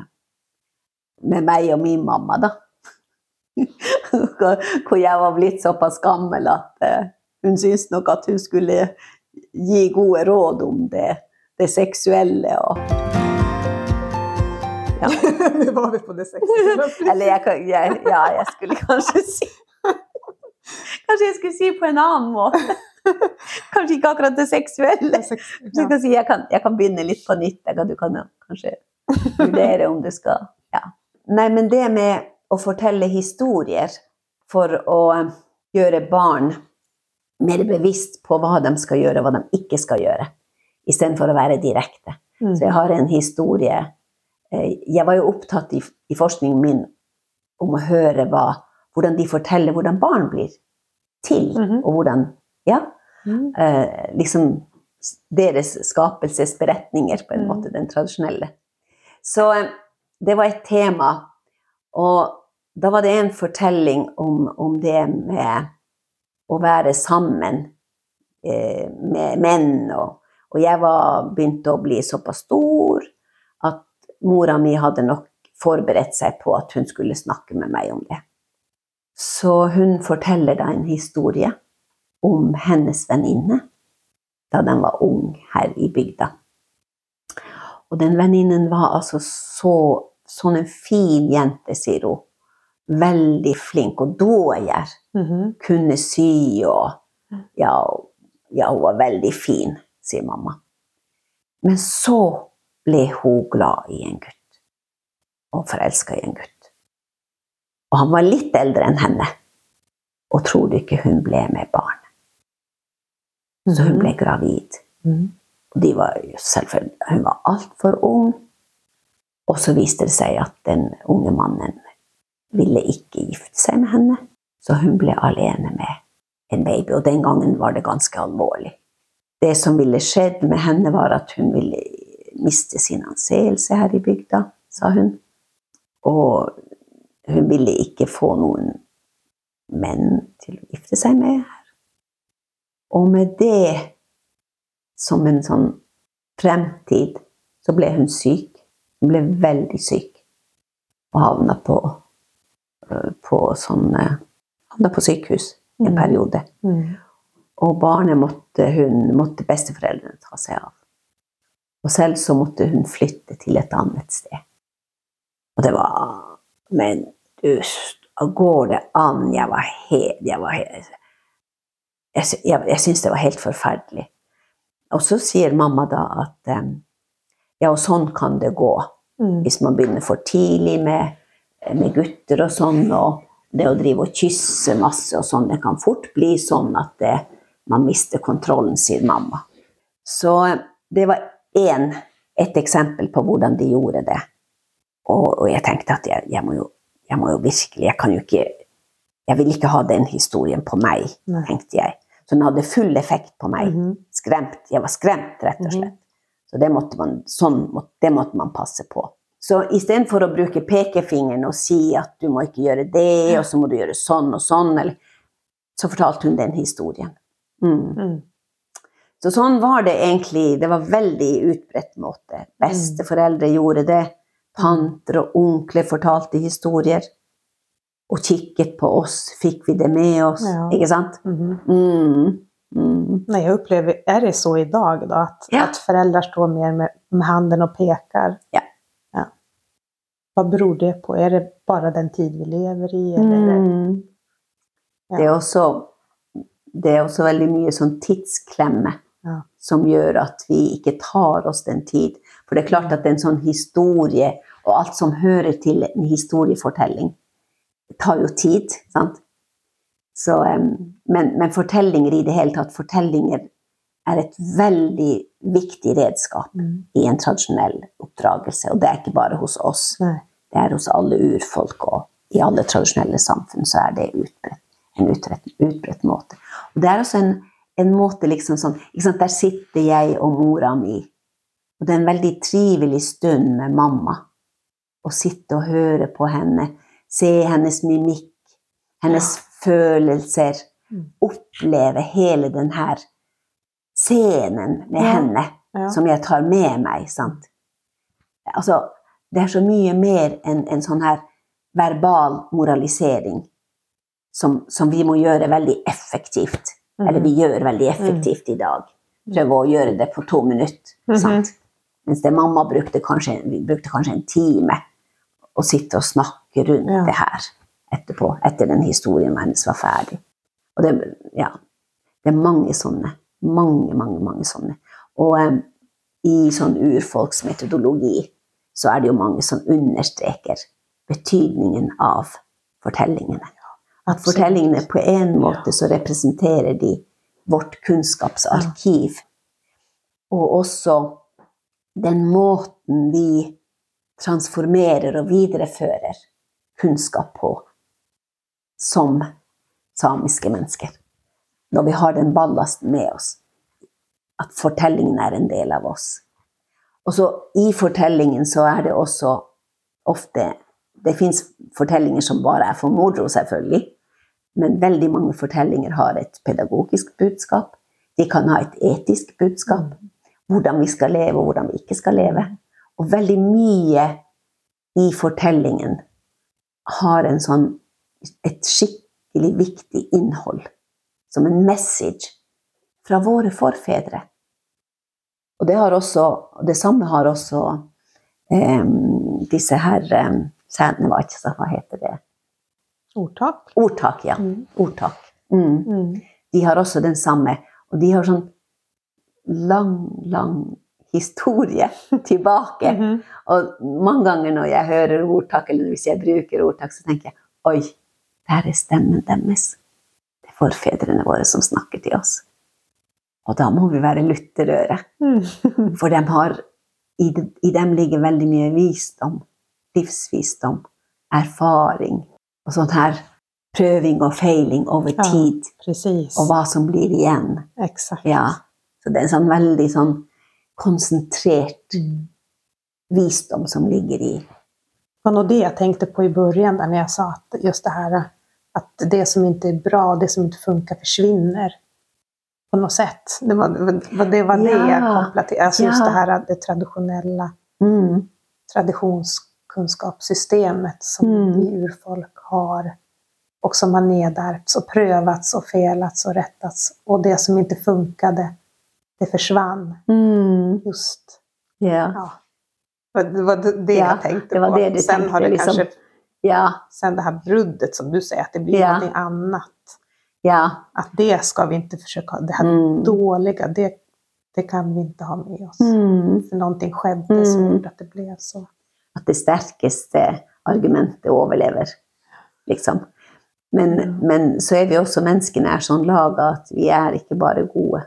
med meg og min mamma, da. Hvor jeg var blitt såpass gammel at eh, hun syntes nok at hun skulle gi gode råd om det, det seksuelle og ja. nu var vi på det sexuella. Eller jeg, jeg, ja, jeg skulle kanskje si Kanskje jeg skulle si på en annen måte. Kanskje ikke akkurat det seksuelle. Så jeg, kan si, jeg, kan, jeg kan begynne litt på nytt. Kan, du kan kanskje vurdere om du skal ja. Nei, men det med å fortelle historier for å gjøre barn mer bevisst på hva de skal gjøre, og hva de ikke skal gjøre, istedenfor å være direkte. Mm. Så jeg har en historie eh, Jeg var jo opptatt i, i forskningen min om å høre hva, hvordan de forteller hvordan barn blir til, Mhm. og hvordan Ja, Mm. eh, liksom deres skapelsesberetninger, på en Mm. måte, den tradisjonelle. Så eh, det var et tema, og da var det en fortelling om, om det med å være sammen eh, med menn, og, og jeg var begynte å bli såpass stor at mora mi hadde nok forberedt seg på at hun skulle snakke med meg om det. Så hun forteller da en historie om hennes venninne da den var ung her i bygda. Og den venninnen var altså så, sånn en fin jente, sier hun. Veldig flink og dåjer. Mm -hmm. Kunne sy og ja, ja, hun var veldig fin, sier mamma. Men så ble hun glad i en gutt. Og forelska i en gutt. Og han var litt eldre enn henne. Og tror du ikke hun ble med barn? Så hun ble gravid. Mhm. De var hun var altfor ung. Og så viste det seg at den unge mannen ville ikke gifte seg med henne. Så hun ble alene med en baby, og den gangen var det ganske alvorlig. Det som ville skjedd med henne, var at hun ville miste sin anseelse her i bygda, sa hun. Og hun ville ikke få noen menn til å gifte seg med her. Og med det som en sånn fremtid, så ble hun syk. Hun ble veldig syk. Og havna på, øh, på sånn øh, Havna på sykehus en Mm. periode. Mm. Og barnet måtte, hun, måtte besteforeldrene ta seg av. Og selv så måtte hun flytte til et annet sted. Og det var Men du, går det an? Jeg var helt, jeg var helt Jeg, jeg, jeg syns det var helt forferdelig. Og så sier mamma da at eh, ja, og sånn kan det gå Mm. hvis man begynner for tidlig med, med gutter og sånn, og det å drive og kysse masse og sånn, det kan fort bli sånn at det, man mister kontrollen, sier mamma. Så eh, det var én, et eksempel på hvordan de gjorde det. Og, og jeg tenkte at jeg, jeg, må jo, jeg må jo virkelig Jeg kan jo ikke Jeg vil ikke ha den historien på meg, tenkte jeg. Så den hadde full effekt på meg. Mhm. Skremt. Jeg var skremt, rett og Mhm. slett. Så det måtte man, sånn, det måtte man passe på. Så istedenfor å bruke pekefingeren og si at du må ikke gjøre det, og så må du gjøre sånn og sånn, eller, så fortalte hun den historien. Mm. Mm. Så sånn var det egentlig. Det var veldig utbredt måte. Besteforeldre gjorde det. Tanter og onkler fortalte historier. Og kikket på oss. Fikk vi det med oss? Ja. Ikke sant? Mhm. Mm. Mm. Nei, jeg opplever, Er det så i dag, da? At, Ja. at foreldre står mer med, med handen og peker? Ja. ja. Hva beror det på? Er det bare den tid vi lever i? Mm. Det, er også, det er også veldig mye sånn tidsklemme som gjør at vi ikke tar oss den tid. For det er klart at en sånn historie, og alt som hører til en historiefortelling, tar jo tid. sant? Så, men, men fortellinger i det hele tatt, fortellinger er et veldig viktig redskap Mm. i en tradisjonell oppdragelse. Og det er ikke bare hos oss. Nei. Det er hos alle urfolk, og i alle tradisjonelle samfunn så er det utbredt, en utbredt, måte. Og det er også en, en måte liksom sånn? Der sitter jeg og mora mi, og det er en veldig trivelig stund med mamma. Å sitte og høre på henne, se hennes mimikk, hennes følelser, Mm. oppleve hele den her scenen med Ja. henne Ja. som jeg tar med meg. sant? Altså, det er så mye mer enn en sånn her verbal moralisering som, som vi må gjøre veldig effektivt. Mhm. Eller vi gjør veldig effektivt i dag. Prøve å gjøre det på to minutter. Mhm. sant? Mens det mamma brukte kanskje, brukte kanskje en time å sitte og snakke rundt Ja. det her etterpå, etter den historien hennes var ferdig. Og det, ja, det er mange sånne. Mange, mange, mange sånne. Og um, i sånn urfolksmetodologi så er det jo mange som understreker betydningen av fortellingene. At fortellingene på en måte så representerer de vårt kunnskapsarkiv. Og også den måten vi transformerer og viderefører kunnskap på som samiske mennesker. Når vi har den ballasten med oss. At fortellingen er en del av oss. Og så i fortellingen så er det også ofte Det fins fortellinger som bare er for moro, selvfølgelig. Men veldig mange fortellinger har et pedagogisk budskap. De kan ha et etisk budskap. Hvordan vi skal leve, og hvordan vi ikke skal leve. Og veldig mye i fortellingen har en sånn, et skikkelig viktig innhold. Som en message fra våre forfedre. Og det, har også, det samme har også em, disse her um, Sædene var ikke så Hva heter det? Ordtak? Ordtak, ja. Mm. Ordtak. Mm. Mm. De har også den samme. Og de har sånn lang, lang historie tilbake. Mhm. Og mange ganger når jeg hører ordtak, eller hvis jeg bruker ordtak, så tenker jeg oi, der er stemmen deres. Det er forfedrene våre som snakker til oss. Og da må vi være lutterøre. Mm. For dem har, i, i dem ligger veldig mye visdom. Livsvisdom, erfaring og sånn her prøving og feiling over tid. Ja, Og hva som blir igjen. Exakt. Ja. Så det er en sånn veldig sånn konsentrert Mm. visdom som ligger i Det var nog det jag tänkte på i början där när jag sa att just det här att det som inte är bra, det som inte funkar försvinner. På något sätt. Det var det, var det Ja. jag kopplade till. Alltså just det här det traditionella mm. traditionskunskapssystemet som Mm. vi urfolk har. Och som har nedärvts och prövats och felats och rättats. Och det som inte funkade, det försvann. Mm. Just, Yeah. ja. Det var det Ja, jag tänkte det var på. det du Sen tänkte, har det liksom. kanske Ja, Sen det här bruddet som du säger, att det blir Ja. någonting annat. ja. Att det ska vi inte försöka, det här Mm. dåliga, det, det kan vi inte ha med oss. Mm. För någonting skedde som Mm. gjorde att det blev så. At det sterkeste argumentet overlever, liksom. Men, Mm. men så er vi også menneskene er sånn laga at vi er ikke bare gode.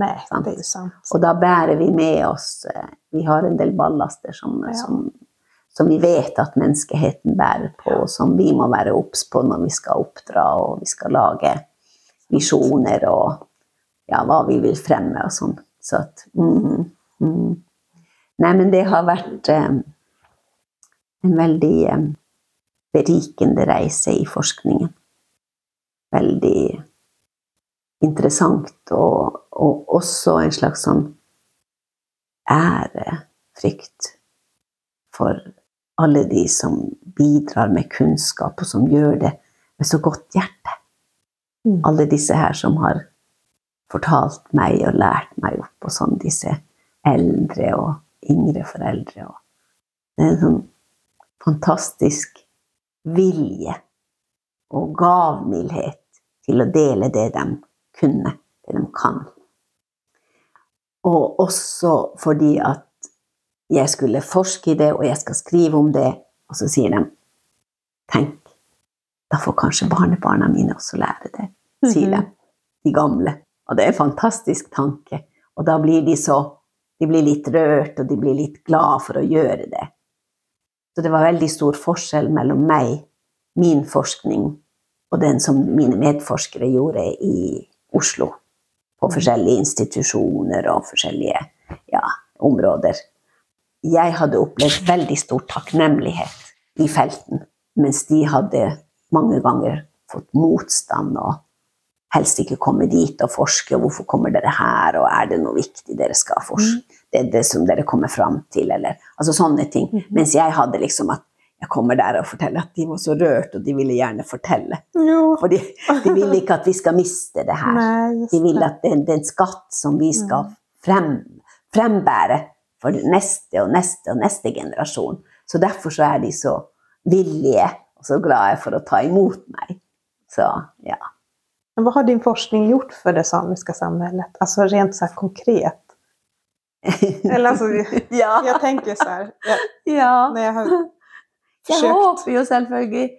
Nej, Sant. det er sant. Og da bærer vi med oss eh, Vi har en del ballaster som, Ja. som, som vi vet at menneskeheten bærer på, og som vi må være obs på når vi skal oppdra og vi skal lage visjoner og ja, hva vi vil fremme og sånn. Så at mm, mm. Nei, men det har vært eh, en veldig eh, berikende reise i forskningen. Veldig interessant, og, og også en slags sånn ærefrykt for alle de som bidrar med kunnskap, og som gjør det med så godt hjerte. Mm. Alle disse her som har fortalt meg og lært meg opp, og sånn disse eldre og yngre foreldre. Og det er en sånn fantastisk vilje og gavmildhet til å dele det de kunne, det de kan. Og også fordi at jeg skulle forske i det, og jeg skal skrive om det, og så sier de Tenk, da får kanskje barnebarna mine også lære det, sier de, de gamle. Og det er en fantastisk tanke. Og da blir de så De blir litt rørt, og de blir litt glad for å gjøre det. Så det var veldig stor forskjell mellom meg, min forskning, og den som mine medforskere gjorde i Oslo. På forskjellige institusjoner og forskjellige ja, områder. Jeg hadde opplevd veldig stor takknemlighet i felten, mens de hadde mange ganger fått motstand og helst ikke komme dit og forske. og Hvorfor kommer dere her, og er det noe viktig dere skal forske? Det er det som dere kommer fram til, eller altså sånne ting. Mhm. Mens jeg hadde liksom at jeg kommer der og forteller at de var så rørt, og de ville gjerne fortelle. Jo. For de, de vil ikke at vi skal miste det her. Nei, De vil at det, det er en skatt som vi skal Mm. frem, frembære for neste og neste og neste generasjon. Så derfor så er de så villige og så glade for å ta imot meg. Så ja. Vad har din forskning gjort for det samiske samfunnet, altså rent så konkret. Eller altså, ja. jeg tenker sånn ja. Når jeg har Jeg håper jo selvfølgelig,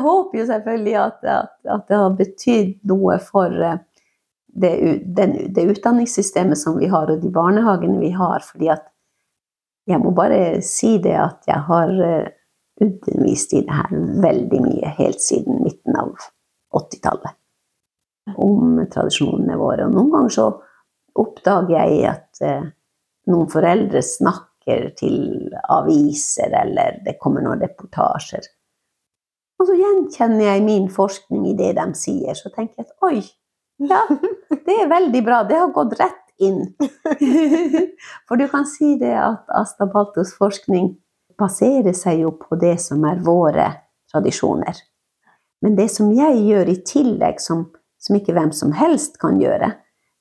håper jo selvfølgelig at, at, at det har betydd noe for eh, det, den, det utdanningssystemet som vi har, og de barnehagene vi har. fordi at jeg må bare si det at jeg har eh, undervist i det her veldig mye helt siden midten av 80-tallet. Om tradisjonene våre. Og noen ganger så oppdager jeg at eh, noen foreldre snakker til aviser, eller det kommer noen reportasjer. Og så gjenkjenner jeg min forskning i det de sier, så tenker jeg at oi, ja, det er veldig bra, det har gått rett inn. For du kan si det at Asta Baltos forskning baserer seg jo på det som er våre tradisjoner. Men det som jeg gjør i tillegg, som, som ikke hvem som helst kan gjøre,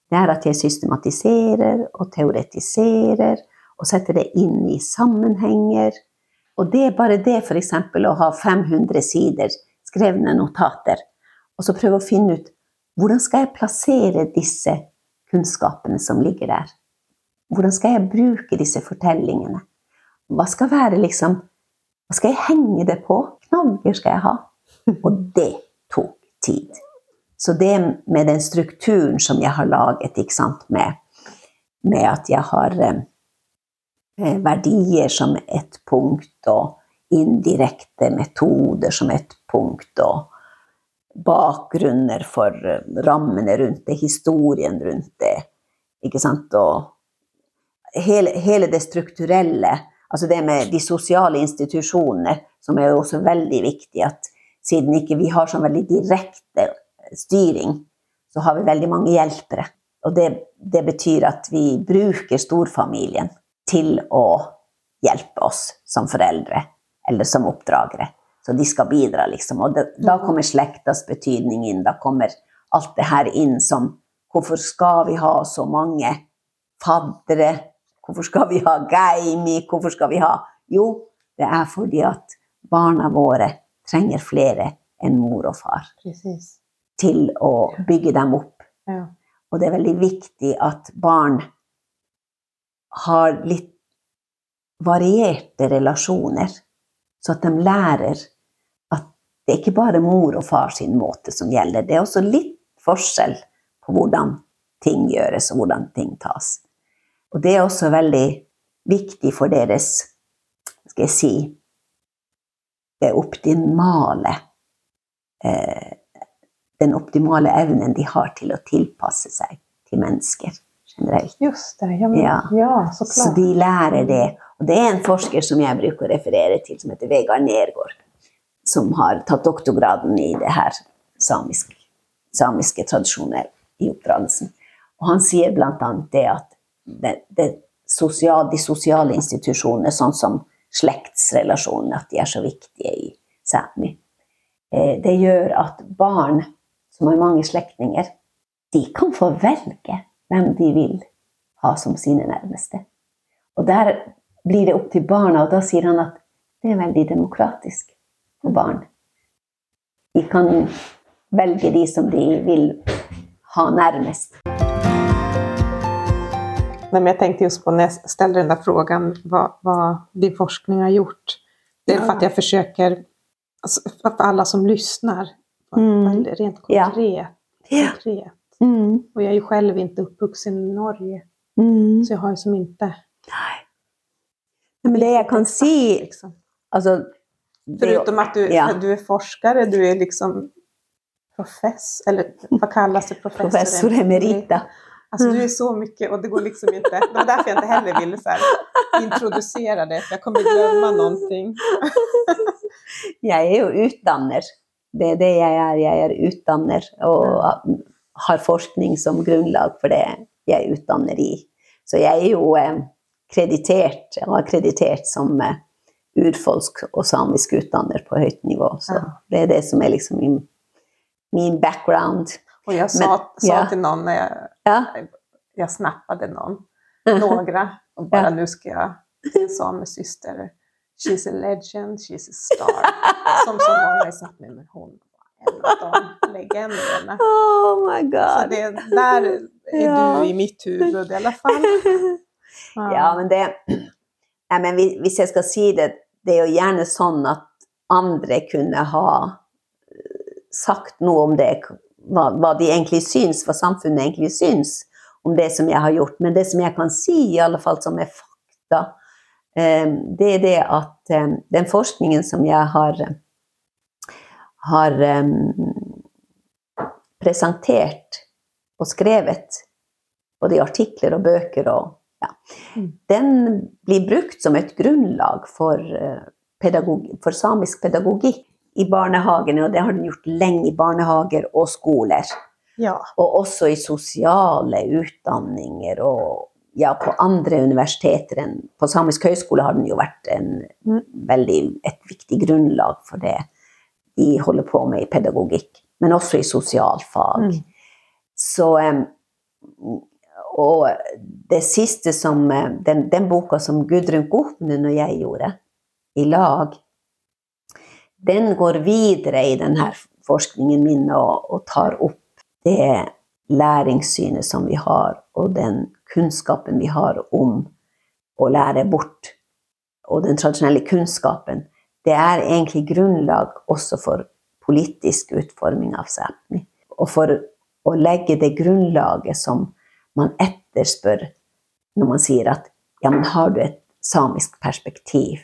det er at jeg systematiserer og teoretiserer og setter det inn i sammenhenger. Og det er bare det f.eks. å ha 500 sider skrevne notater, og så prøve å finne ut hvordan skal jeg plassere disse kunnskapene som ligger der? Hvordan skal jeg bruke disse fortellingene? Hva skal være liksom Hva skal jeg henge det på? Knagger skal jeg ha? Og det tok tid. Så det med den strukturen som jeg har laget, ikke sant, med, med at jeg har eh, verdier som ett punkt, og indirekte metoder som ett punkt, og bakgrunner for eh, rammene rundt det, historien rundt det, ikke sant, og hele, hele det strukturelle, altså det med de sosiale institusjonene, som er jo også veldig viktig, at siden ikke vi har sånn veldig direkte styring, så har vi veldig mange hjelpere. Og det, det betyr at vi bruker storfamilien til å hjelpe oss som foreldre eller som oppdragere. Så de skal bidra, liksom. Og det, da kommer slektas betydning inn. Da kommer alt det her inn som Hvorfor skal vi ha så mange faddere? Hvorfor skal vi ha geimi? Hvorfor skal vi ha Jo, det er fordi at barna våre trenger flere enn mor og far Precis. til å bygge dem opp. Ja. Og det er veldig viktig at barn har litt varierte relasjoner, så at de lærer at det er ikke bare mor og far sin måte som gjelder, det er også litt forskjell på hvordan ting gjøres, og hvordan ting tas. Og det er også veldig viktig for deres, skal jeg si, det optimale eh, Den optimale evnen de har til å tilpasse seg til mennesker generelt. Just det, ja, men, ja. Ja. såklart. Så de lærer det. Og det er en forsker som jeg bruker å referere til, som heter Vegard Nergård, som har tatt doktorgraden i det her samisk, samiske tradisjoner i oppdragelsen. Og han sier bl.a. det at det, det sosial, de sosiale institusjonene, sånn som slektsrelasjonene, at de er så viktige i Sápmi. Eh, det gjør at barn som har mange slektninger, de kan få velge hvem de vil ha som sine nærmeste. Og der blir det opp til barna, og da sier han at det er veldig demokratisk for barn. De kan velge de som de vil ha nærmest. Men jag tänkte just på när jag ställde den där frågan vad, vad din forskning har gjort. Det är for för att jag försöker, alltså, för alla som lyssnar, Mm. rent konkret. Ja. konkret. Mm. Och jag är ju själv inte uppvuxen i Norge, Mm. så jag har ju som inte... Men det jeg kan si Liksom. alltså, Förutom att du, ja. du är forskare, du är liksom profess, eller vad kallas det? Professor, Professor emerita. Alltså du är så mycket och det går liksom inte. Det var därför jag inte heller ville så här, introducera det, för jag kommer glömma någonting. Jeg er jo utdanner. Det er det jeg er. Jeg er utdanner og har forskning som grunnlag for det jeg utdanner i. Så jeg er jo eh, kreditert, jeg var kreditert som eh, urfolk og samisk utdanner på høyt nivå. Så Ja. det er det som er liksom min, min background. Og jeg sa, Men- sa ja. till noen. jag, Ja. jeg snappet noen, några, og bare Ja. nu ska jag, en samesyster, she's a legend, she's a star. Som så mange har sagt, med, men hon legenderna. Oh my Så god! det, där är Ja. du i mitt huvud i alla fall. Ja, men det Nei, men hvis hvis jeg skal si det, det er jo gjerne sånn at andre kunne ha eh, sagt noe om det, hva, hva de egentlig syns, hva samfunnet egentlig syns om det som jeg har gjort. Men det som jeg kan si, i alle fall som er fakta, eh, det er det at eh, den forskningen som jeg har, har eh, presentert og skrevet, både i artikler og bøker og ja, Mm. den blir brukt som et grunnlag for, eh, pedagog, for samisk pedagogikk i barnehagene, og det har den gjort lenge i barnehager og skoler. Ja, Og også i sosiale utdanninger og ja, på andre universiteter enn På Samisk høgskole har den jo vært en, Mm. veldig, et viktig grunnlag for det de holder på med i pedagogikk, men også i sosialfag. Mm. Så Og det siste som Den, den boka som Gudrun Gohnen og jeg gjorde i lag, den går videre i denne forskningen min og, og tar opp det læringssynet som vi har, og den kunnskapen vi har om å lære bort. Og den tradisjonelle kunnskapen. Det er egentlig grunnlag også for politisk utforming av Sápmi. Og for å legge det grunnlaget som man etterspør når man sier at ja, men har du et samisk perspektiv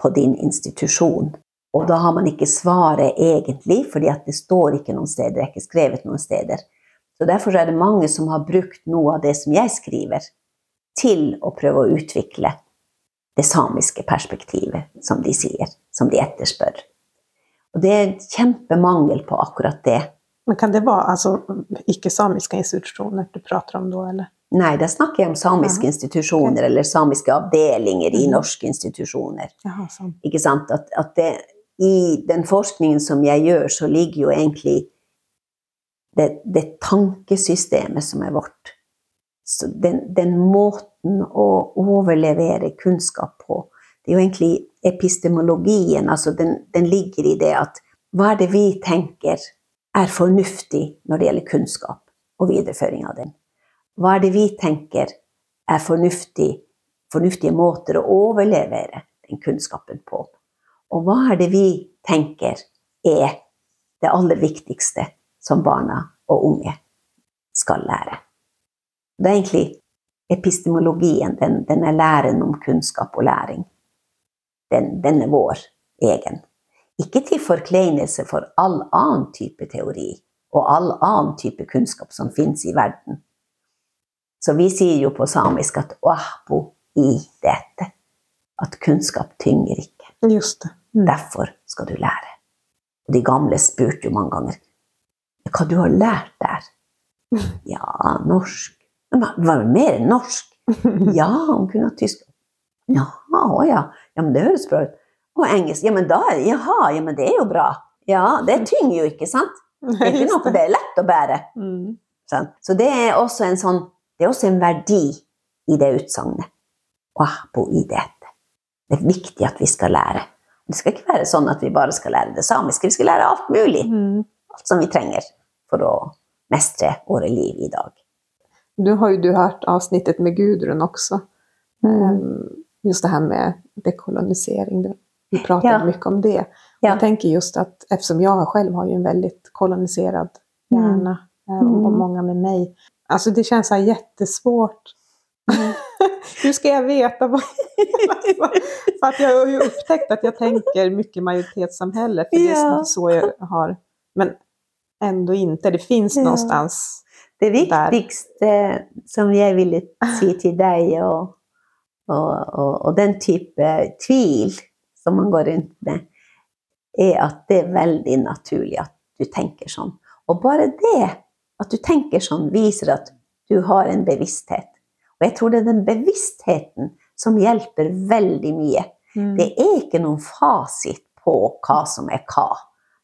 på din institusjon? Og da har man ikke svaret egentlig, fordi at det står ikke noen steder, det er ikke skrevet noen steder. Så derfor er det mange som har brukt noe av det som jeg skriver, til å prøve å utvikle det samiske perspektivet, som de sier, som de etterspør. Og det er kjempemangel på akkurat det. men kan det være altså, ikke-samiske institusjoner du prater om da, eller? Nei, da snakker jeg om samiske Ja, institusjoner, eller samiske avdelinger i Mhm. norske institusjoner. Ja, sånn. Ikke sant? At, at det, I den forskningen som jeg gjør, så ligger jo egentlig det, det tankesystemet som er vårt. Den, den måten å overlevere kunnskap på, det er jo egentlig epistemologien, altså den, den ligger i det at hva er det vi tenker er fornuftig når det gjelder kunnskap og videreføring av den? Hva er det vi tenker er fornuftig, fornuftige måter å overlevere den kunnskapen på? Og hva er det vi tenker er det aller viktigste som barna og unge skal lære? Det er egentlig epistemologien, den, denne læren om kunnskap og læring. Den, den er vår egen. Ikke til forkleinelse for all annen type teori og all annen type kunnskap som finnes i verden. Så vi sier jo på samisk at 'ahbo i dette'. At kunnskap tynger ikke. Just det. Mm. Derfor skal du lære. Og de gamle spurte jo mange ganger hva du har lært der. Ja, norsk. Var det mer enn norsk? Ja, hun kunne tysk. Ja, å ja. Ja, men det høres bra ut. Og engelsk. Ja, men da Jaha, ja, men det er jo bra. Ja, det tynger jo ikke, sant? Det er ikke noe det er lett å bære. Mm. Så det er også en sånn Det er også en verdi i det utsagnet. Wahbo idete. Det er viktig at vi skal lære. Det skal ikke være sånn at vi bare skal lære det samiske. Vi skal lære alt mulig. Mm. Alt som vi trenger for å mestre våre liv i dag. Nu har ju du hört avsnittet med Gudrun också. Mm. Just det här med dekolonisering. Vi pratade Ja. mycket om det. Ja. Jag tänker just att eftersom jag själv har ju en väldigt koloniserad Mm. hjärna mm. och Mm. många med mig. Alltså det känns så här jättesvårt. Hur ska jag veta vad... för att jag har ju upptäckt att jag tänker mycket majoritetssamhälle. För det är så jag har. Men ändå inte. Det finns Ja. någonstans. Det viktigste som jeg ville si til deg, og, og, og, og den type tvil som man går rundt med, er at det er veldig naturlig at du tenker sånn. Og bare det at du tenker sånn, viser at du har en bevissthet. Og jeg tror det er den bevisstheten som hjelper veldig mye. Mm. Det er ikke noen fasit på hva som er hva.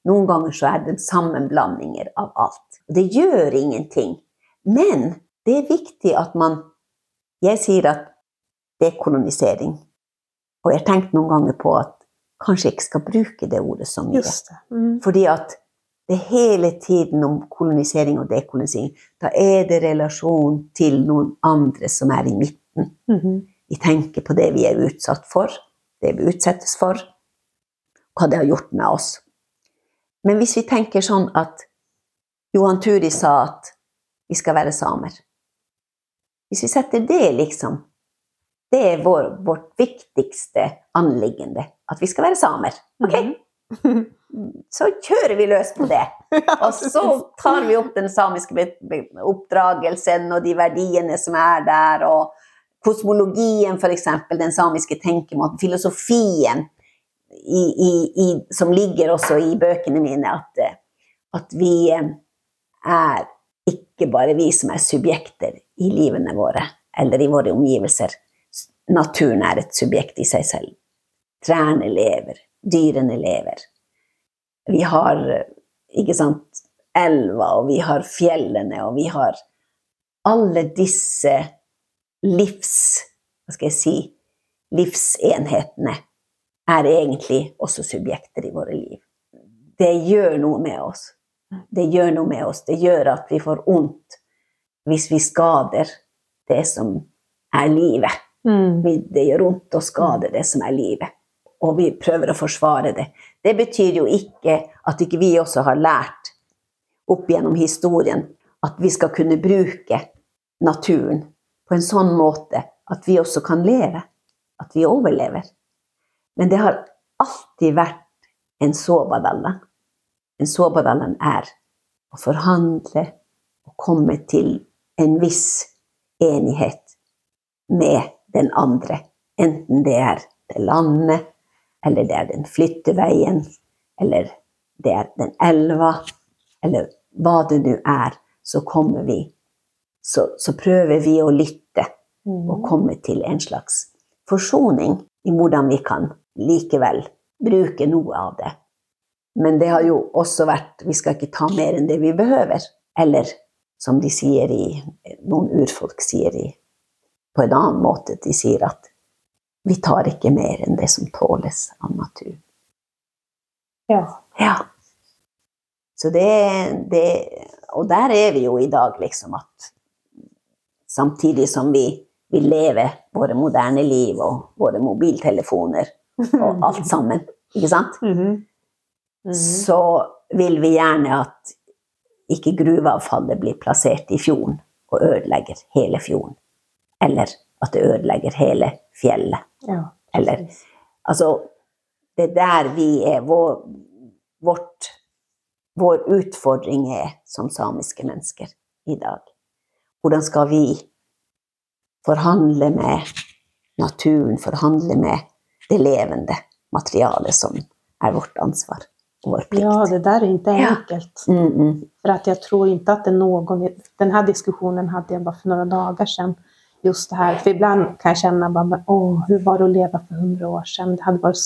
Noen ganger så er det sammenblandinger av alt. Og det gjør ingenting. Men det er viktig at man Jeg sier at det er kolonisering. Og jeg har tenkt noen ganger på at kanskje jeg ikke skal bruke det ordet så mye. Mm. Fordi at det er hele tiden om kolonisering og dekolonisering. Da er det relasjon til noen andre som er i midten. Mhm. Vi tenker på det vi er utsatt for, det vi utsettes for, hva det har gjort med oss. Men hvis vi tenker sånn at Johan Turi sa at vi skal være samer Hvis vi setter det, liksom Det er vår, vårt viktigste anliggende. At vi skal være samer. Ok? Mhm. Så kjører vi løs på det. Og så tar vi opp den samiske oppdragelsen og de verdiene som er der, og kosmologien, f.eks., den samiske tenkemåten, filosofien i, i, i, som ligger også i bøkene mine, at, at vi eh, er ikke bare vi som er subjekter i livene våre eller i våre omgivelser. Naturen er et subjekt i seg selv. Trærne lever, dyrene lever. Vi har ikke sant, elva, og vi har fjellene, og vi har alle disse livs... Hva skal jeg si? Livsenhetene er egentlig også subjekter i våre liv. Det gjør noe med oss. Det gjør noe med oss. Det gjør at vi får vondt hvis vi skader det som er livet. Mm. Det gjør vondt å skade det som er livet. Og vi prøver å forsvare det. Det betyr jo ikke at ikke vi også har lært opp gjennom historien at vi skal kunne bruke naturen på en sånn måte at vi også kan leve. At vi overlever. Men det har alltid vært en såbadalla. En såbadallen er å forhandle og komme til en viss enighet med den andre. Enten det er det landet, eller det er den flytteveien, eller det er den elva, eller hva det nå er, så kommer vi så, så prøver vi å lytte og komme til en slags forsoning i hvordan vi kan likevel bruke noe av det. Men det har jo også vært Vi skal ikke ta mer enn det vi behøver. Eller som de sier i Noen urfolk sier i, på en annen måte. De sier at vi tar ikke mer enn det som tåles av naturen. Ja. Ja. Så det, det Og der er vi jo i dag, liksom, at samtidig som vi, vi lever våre moderne liv og våre mobiltelefoner og alt sammen, ikke sant? Mhm. Mhm. så vil vi gjerne at ikke gruveavfallet blir plassert i fjorden og ødelegger hele fjorden. Eller at det ødelegger hele fjellet. ja. Eller. Altså, det er der vi er. Vår, vårt, vår utfordring er som samiske mennesker i dag. Hvordan skal vi forhandle med naturen, forhandle med det levende materialet som er vårt ansvar vår plikt. Ja, det där är inte Ja. enkelt. Mm, mm. För att jag tror inte att det någon... Den här diskussionen hade jag bara för några dagar sedan. Just det här. För ibland kan jag känna bara, men, åh, hur var det att leva för hundra år sedan? Det hade varit...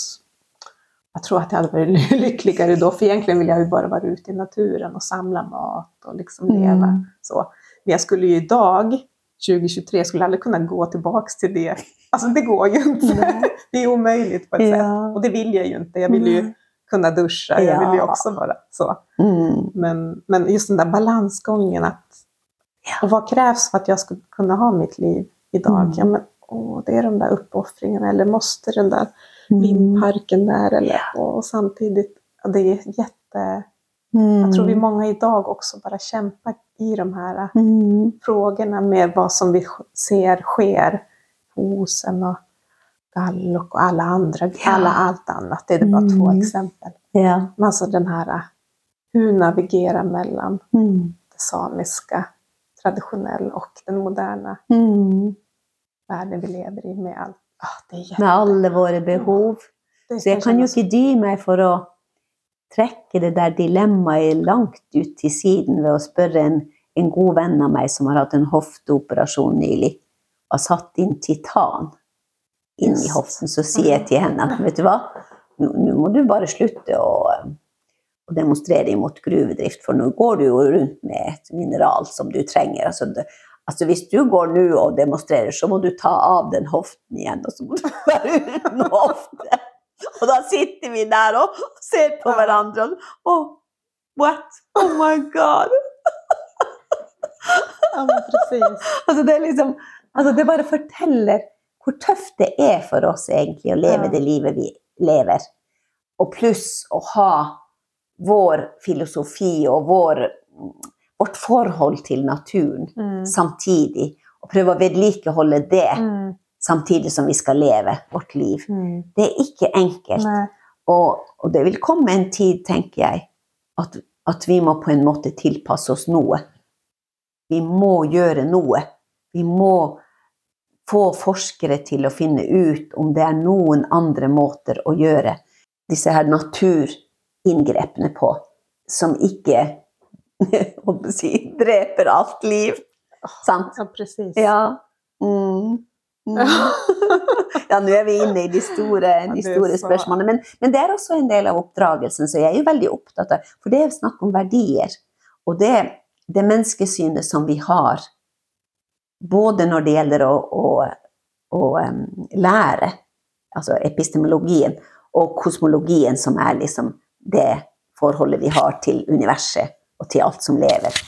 Jag tror att jag hade varit lyckligare då. För egentligen vill jag ju bara vara ute i naturen och samla mat och liksom Mm. leva så. Men jag skulle ju idag, 2023, skulle aldrig kunna gå tillbaks till det. Alltså det går ju inte. Det är omöjligt på ett sätt. Ja. Och det vill jag ju inte. Jag vill ju. Kunna duscha. Jag vill ju Ja. också vara så. Mm. Men, men just den där balansgången att Ja. och vad krävs för att jag ska kunna ha mitt liv idag? Mm. Ja, men, åh, det är de där uppoffringarna eller måste den där Mm. vindparken där eller och samtidigt, ja, det är jätte... Mm. Jag tror vi många idag också bara kämpar i de här Mm. frågorna med vad som vi ser sker. hos en. och Gallok och alla andra, Ja. alla allt annat. Det är bara Mm. två exempel. Ja. Men alltså den här hur navigera mellan Mm. det samiska, traditionell och den moderna Mm. världen vi lever i med allt. Ah, det. Med alle våre behov. det Så jeg kan jo ikke dy meg for å trekke det der dilemmaet langt ut til siden ved å spørre en, en god venn av meg som har hatt en hofteoperasjon nylig, og satt inn titan inn i hoften. Så sier jeg til henne at vet du hva, nå, må du bare slutte å, å demonstrere imot gruvedrift, for nå går du jo rundt med et mineral som du trenger. Altså, det, altså Hvis du går nå og demonstrerer, så må du ta av den hoften igjen, og så må du være uten hofte. Og da sitter vi der og ser på hverandre og oh, What? Oh my god! Ja, men precis. Altså det, er liksom, altså det bare forteller hvor tøft det er for oss egentlig å leve Ja. det livet vi lever. Og pluss å ha vår filosofi og vår, vårt forhold til naturen Mm. samtidig. Og prøve å vedlikeholde det Mm. samtidig som vi skal leve vårt liv. Mm. Det er ikke enkelt. Og, og det vil komme en tid, tenker jeg, at, at vi må på en måte tilpasse oss noe. Vi må gjøre noe. Vi må få forskere til å finne ut om det er noen andre måter å gjøre disse her naturinngrepene på, som ikke si, dreper alt liv. Sant? Ja, precis. Ja. Mm. Mm. Ja, nå er vi inne i de store, de store spørsmålene. Men, men det er også en del av oppdragelsen, så jeg er jo veldig opptatt av For det er snakk om verdier. Og det, det menneskesynet som vi har, både når det gjelder å, å, å lære, altså epistemologien, og kosmologien, som er liksom det forholdet vi har til universet og til alt som lever.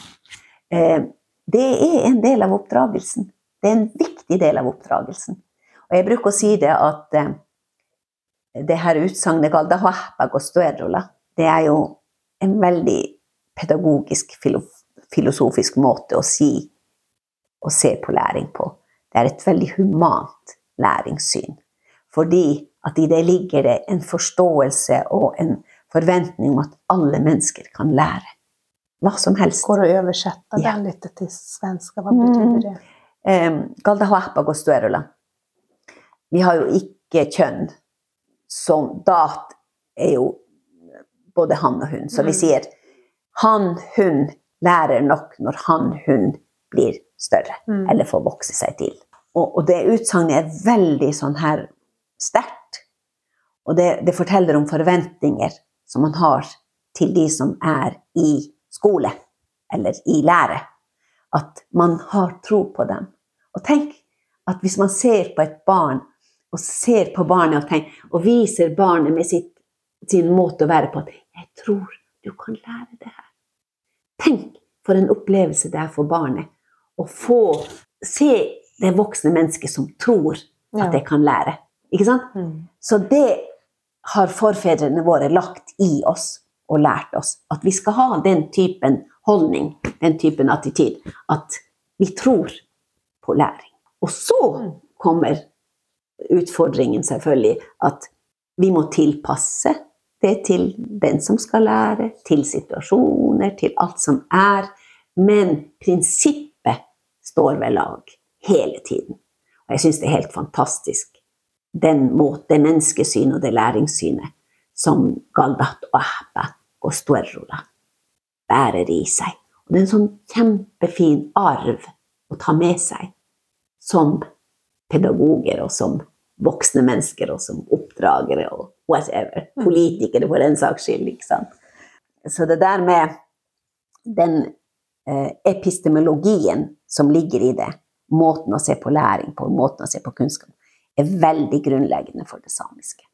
Eh, det er en del av oppdragelsen. Det er en viktig del av oppdragelsen. Og jeg bruker å si det at eh, det her utsagnet «Galdahuahpagostuerola», det er jo en veldig pedagogisk, filo filosofisk måte å si og se på læring på. Det er et veldig humant læringssyn. Fordi at i det ligger det en forståelse og en forventning om at alle mennesker kan lære. Hva som helst. Går å oversette Ja. den litt til svenska? Hva betyder det? Eh, Galdahuahpagostuerola. Vi har jo ikke kjønn. Som dat er jo både han og hun. Så vi Mm. sier han, hun lærer nok når han, hun blir større. Mm. Eller får vokse seg til. Og, og det utsagnet er veldig sånn her sterkt. Og det, det forteller om forventninger som man har til de som er i skole, eller i lære. At man har tro på dem. Og tenk at hvis man ser på et barn og ser på barnet og, tenker, og viser barnet med sitt, sin måte å være på at 'Jeg tror du kan lære det her'. Tenk for en opplevelse det er for barnet å få se det voksne mennesket som tror at det kan lære. Ikke sant? Mm. Så det har forfedrene våre lagt i oss og lært oss. At vi skal ha den typen holdning, den typen attityd. At vi tror på læring. Og så Mm. kommer utfordringen selvfølgelig at vi må tilpasse det til den som skal lære, til situasjoner, til alt som er. Men prinsippet står ved lag hele tiden. Og jeg syns det er helt fantastisk den måte, det menneskesynet og det læringssynet som Galdat og Ahba og Stuerrola bærer i seg. Og det er en sånn kjempefin arv å ta med seg som pedagoger og som voksne mennesker og som oppdragere og whatever. Mm. Politikere for den saks skyld. ikke sant? Så det der med den epistemologien som ligger i det, måten å se på læring på, måten å se på kunnskap, er veldig grunnleggende for det samiske.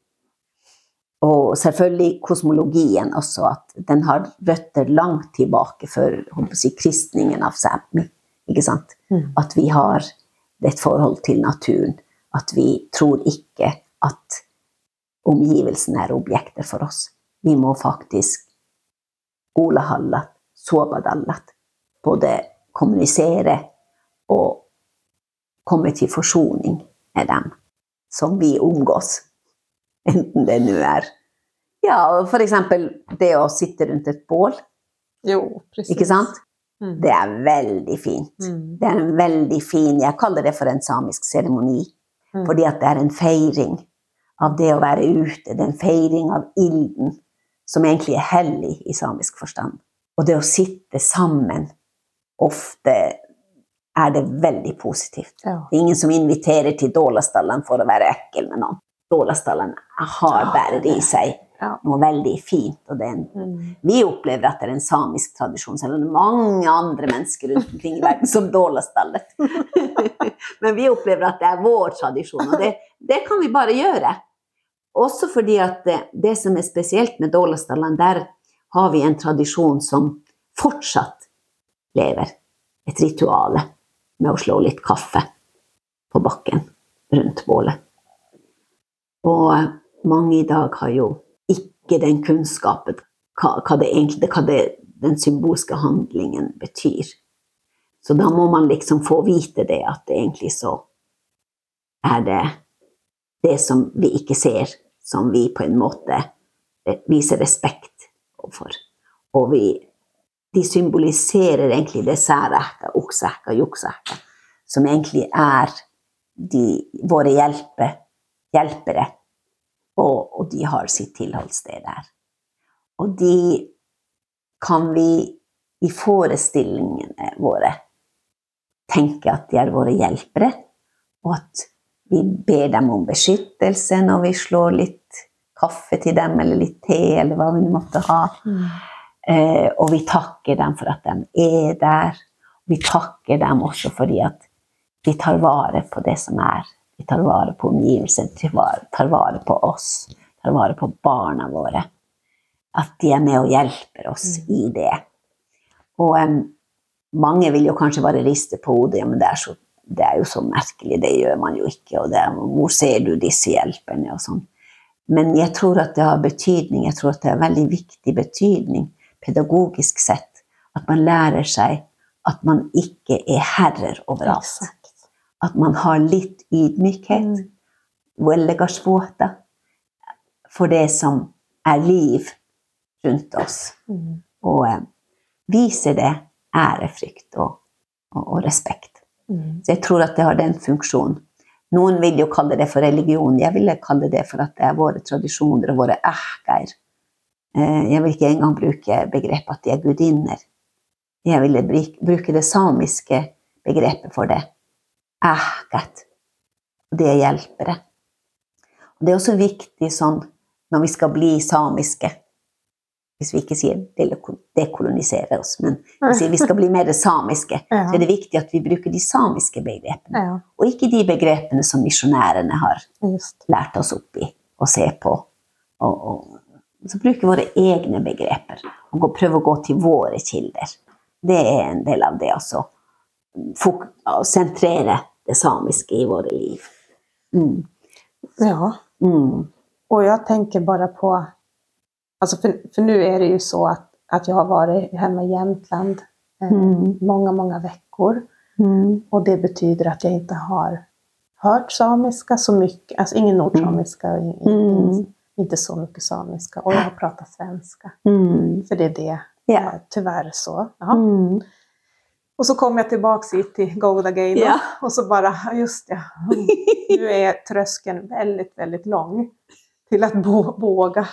Og selvfølgelig kosmologien også, at den har røtter langt tilbake før si, kristningen av Sápmi. Ikke sant? Mm. At vi har et forhold til naturen. At vi tror ikke at omgivelsene er objekter for oss. Vi må faktisk olahallat, sobadallat, både kommunisere og komme til forsoning med dem som vi omgås. Enten det nå er Ja, eksempel det å sitte rundt et bål, Jo, precis. ikke sant? Mm. Det er veldig fint. Mm. Det er en veldig fin Jeg kaller det for en samisk seremoni. Mm. Fordi at det er en feiring av det å være ute. Det er en feiring av ilden, som egentlig er hellig i samisk forstand. Og det å sitte sammen Ofte er det veldig positivt. Ja. Det er ingen som inviterer til Dålastallen for å være ekkel med noen. Dålastallen har bærer i seg Ja. noe veldig fint. og det er en Mm. vi opplever at det er en samisk tradisjon, selv om det er mange andre mennesker rundt omkring i verden som dålastallet. Men vi opplever at det er vår tradisjon, og det, det kan vi bare gjøre. Også fordi at det, det som er spesielt med Dålastallen, der har vi en tradisjon som fortsatt lever. Et rituale med å slå litt kaffe på bakken rundt bålet. Og mange i dag har jo ikke den kunnskapen hva, hva det egentlig hva det, den symbolske handlingen betyr. Så da må man liksom få vite det, at det egentlig så er det det som vi ikke ser, som vi på en måte viser respekt overfor. Og vi, de symboliserer egentlig det særæhka, okseekka, jukseæhka, som egentlig er de, våre hjelpe, hjelpere og, og de har sitt tilholdssted der. Og de kan vi i forestillingene våre tenke at de er våre hjelpere, og at vi ber dem om beskyttelse når vi slår litt kaffe til dem, eller litt te, eller hva vi måtte ha. Eh, og vi takker dem for at de er der. Vi takker dem også fordi at de tar vare på det som er. De tar vare på omgivelsene, de tar- vare på oss, tar vare på barna våre. At de er med og hjelper oss Mm. i det. Og um, mange vil jo kanskje bare riste på hodet. Ja, men det er, så, det er jo så merkelig, det gjør man jo ikke. Og det, er- hvor ser du disse hjelperne og sånn. Men jeg tror at det har betydning. Jeg tror at det har veldig viktig betydning pedagogisk sett. At man lærer seg at man ikke er herrer overalt. At man har litt ydmykhet. Mm. Vellegarsvåta. For det som er liv rundt oss. Mm. Og eh, viser det ærefrykt og, og, og respekt. Mm. Så jeg tror at det har den funksjonen. Noen vil jo kalle det for religion. Jeg ville kalle det for at det er våre tradisjoner og våre æhker. Eh, Jeg vil ikke engang bruke begrepet at de er gudinner. Jeg ville bruke det samiske begrepet for det. Og det er hjelpere. Det er også viktig sånn når vi skal bli samiske, hvis vi ikke sier dekolonisere oss, men vi vi skal bli mer samiske, så er det viktig at vi bruker de samiske begrepene, og ikke de begrepene som misjonærene har lært oss opp i å se på. Og, og så bruke våre egne begreper og gå, prøve å gå til våre kilder. Det er en del av det også. Fok å sentrere det samiske i våre liv. Mm. Ja. Mm. Och jag tänker bara på, alltså för, för nu är det ju så att, at jeg har vært hjemme i Jämtland eh, Mm. mange, mange veckor. Mm. Og det betyder at jeg ikke har hørt samiska så mycket, alltså ingen nordsamiska in, Mm. Inte så mycket samiska. Och jag har pratat svenska, Mm. för det är det, Ja. eh, tyvärr så. Mm. Och så kom jag tillbaks hit till Goda Gay yeah. Och så bara, just det, nu är tröskeln väldigt, väldigt lång till att våga.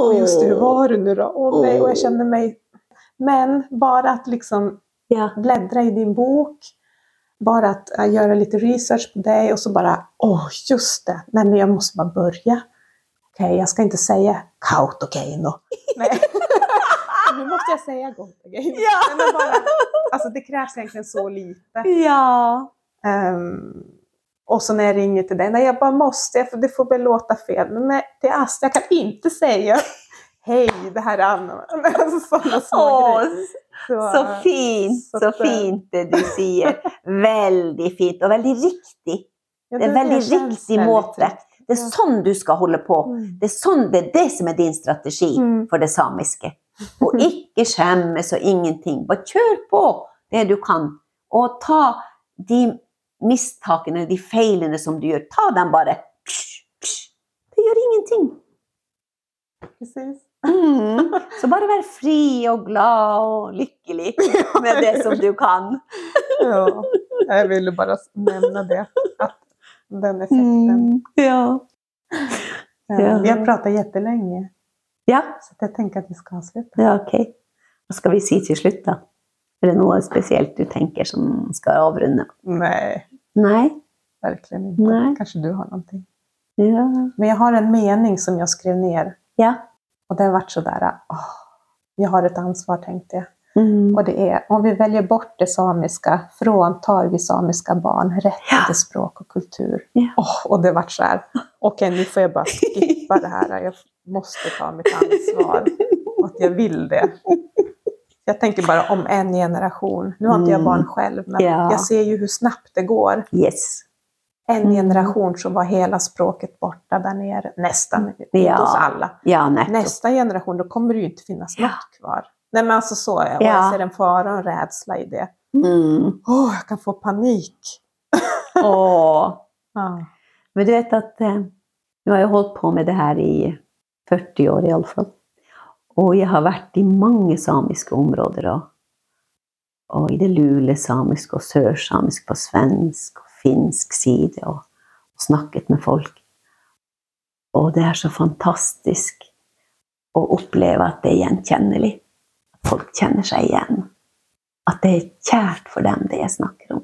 Och just det, hur var det nu då? Åh nej, och jag känner mig... Men bara att liksom yeah. bläddra i din bok, bara att äh, göra lite research på dig och så bara, åh just det, nej men jag måste bara börja. Okej, jag ska inte säga Kautokeino. Nej. nu måste jag säga Kautokeino. Ja. Men bara, alltså det krävs egentligen så lite. Ja. Um, och så när jag ringer till dig, nej jag bara måste, för det får väl låta fel, men nej, till Asta, jag kan inte säga hej, det här är Anna. Alltså, sådana små Åh, grejer. Så, så fint, så så fint det du sier. Veldig fint, og veldig riktig. ja, Det er veldig känns riktig väldigt måte. riktigt. Det er sånn du skal holde på. Mm. Det er, sånn, det er det som er din strategi Mm. for det samiske. Og ikke skjemmes og ingenting. Bare kjør på det du kan. Og ta de mistakene, de feilene som du gjør, ta dem bare. Det gjør ingenting. Precis. Mm. Så bare vær fri og glad og lykkelig med det som du kan. Ja, jeg ville bare nevne det, att den effekten. Mm. Ja. Ja. Vi har pratet jättelenge ja. så jeg tenker at vi skal ha slutt Ja, ok. Hva skal vi si til slutt, da? Er det noe spesielt du tenker som skal avrunde? Nei. Nei? Virkelig ikke. Nej. Kanske du har noe. Ja. Men jeg har en mening som jeg skrev ned, ja. og det har så der åh, Jeg har et ansvar tenkte jag. Mm. Och det är, om vi väljer bort det samiska, fråntar vi samiska barn rätten Ja. till språk och kultur. Ja. Oh, och det vart så här, okej nu får jag bara skippa det här, jag måste ta mitt ansvar. at att jag vill det. Jag tänker bara om en generation, nu har inte jag Mm. barn själv, men Ja. jag ser ju hur snabbt det går. Yes. En Mm. generation så var hela språket borta där nere, nästan, Ja. hos alla. Ja. Nästa generation, då kommer det ju inte finnas Ja. något kvar. Nej men alltså så, jag, Ja. jag ser en fara och en rädsla i det. Mm. Åh, jag kan få panik. Åh. Ja. Men du vet at eh, Nå har jeg holdt på med det her i 40 år, i alla fall. Og jeg har vært i mange samiske områder. Og, och i det lulesamiska og sörsamiska på svensk og finsk side. och, og snakket med folk. Og det er så fantastisk å oppleve at det er gjenkjennelig. Folk kjenner seg igjen. At det er kjært for dem, det jeg snakker om.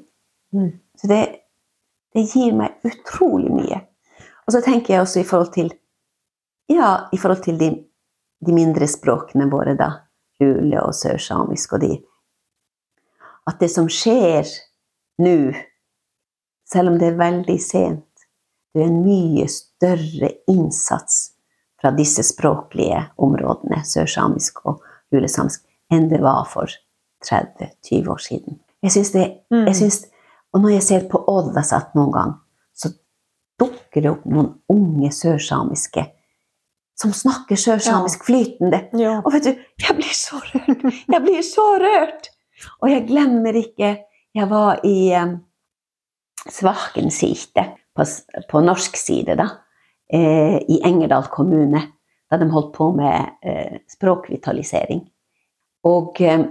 Mm. Så det, det gir meg utrolig mye. Og så tenker jeg også i forhold til ja, i forhold til de, de mindre språkene våre, da. Lule og sørsamisk og de At det som skjer nå, selv om det er veldig sent, det er en mye større innsats fra disse språklige områdene, sørsamisk og lulesamisk, enn det var for 30-20 år siden. Jeg synes det, Mm. jeg synes, og når jeg ser på Oddasat noen gang, så dukker det opp noen unge sørsamiske som snakker sørsamisk flytende. Ja. Og vet du, jeg blir så rørt! Jeg blir så rørt! Og jeg glemmer ikke Jeg var i um, Svakensite, på, på norsk side, da. Eh, I Engerdal kommune. Da de holdt på med eh, språkvitalisering. Og eh,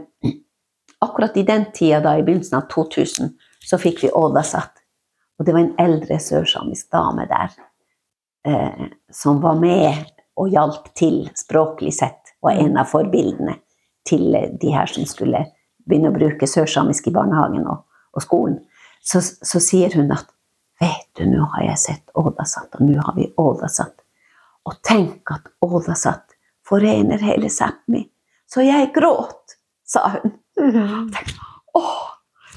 akkurat i den tida, da, i begynnelsen av 2000, så fikk vi Ådasat. Og det var en eldre sørsamisk dame der eh, som var med og hjalp til språklig sett, er en av forbildene til eh, de her som skulle begynne å bruke sørsamisk i barnehagen og, og skolen. Så, så sier hun at vet du, nå har jeg sett Ådasat, og nå har vi Ådasat. Og tenk at Ådasat forener hele Sápmi. Så jeg gråt, sa hun. Mm. Åh,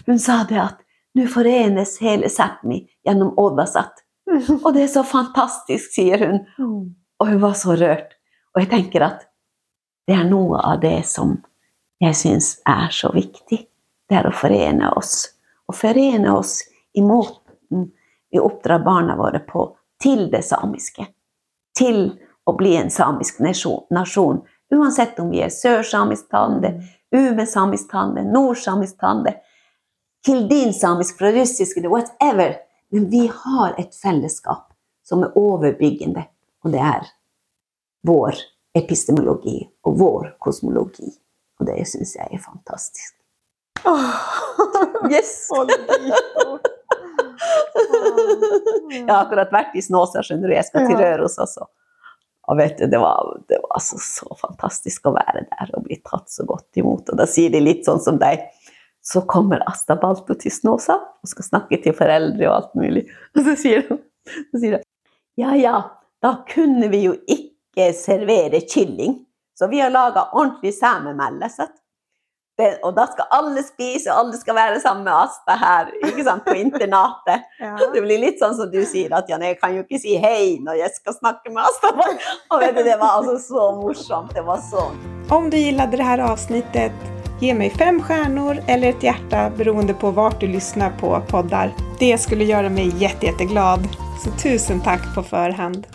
hun sa det at nå forenes hele Sápmi gjennom Oddasat. Og det er så fantastisk, sier hun. Og hun var så rørt. Og jeg tenker at det er noe av det som jeg syns er så viktig. Det er å forene oss. Å forene oss i måten vi oppdrar barna våre på til det samiske. Til å bli en samisk nasjon. Uansett om vi er sørsamisk tande, umesamisktalende, nordsamisktalende, kildin-samisk fra russisk eller whatever. Men vi har et fellesskap som er overbyggende, og det er vår epistemologi og vår kosmologi. Og det syns jeg er fantastisk. Yes! Jeg har akkurat vært i Snåsa, skjønner du. Jeg skal til. Røros også. Og vet du, det var, det var så, så fantastisk å være der og bli tatt så godt imot. Og da sier de litt sånn som deg. Så kommer Asta Balto til Snåsa og skal snakke til foreldre og alt mulig. Og så sier de, så sier de ja ja, da kunne vi jo ikke servere kylling. Så vi har laga ordentlig samemelle. sant? Det, og da skal alle spise, og alle skal være sammen med Asta her ikke sant, på internatet. Ja. Det blir litt sånn som du sier, at Jan, jeg kan jo ikke si hei når jeg skal snakke med Asta. Og vet du, Det var altså så morsomt. Det var så Om du gillade det här avsnittet, ge mig fem stjärnor eller ett hjärta beroende på vart du lyssnar på poddar. Det skulle göra mig jätte, jätteglad. Så tusen tack på förhand.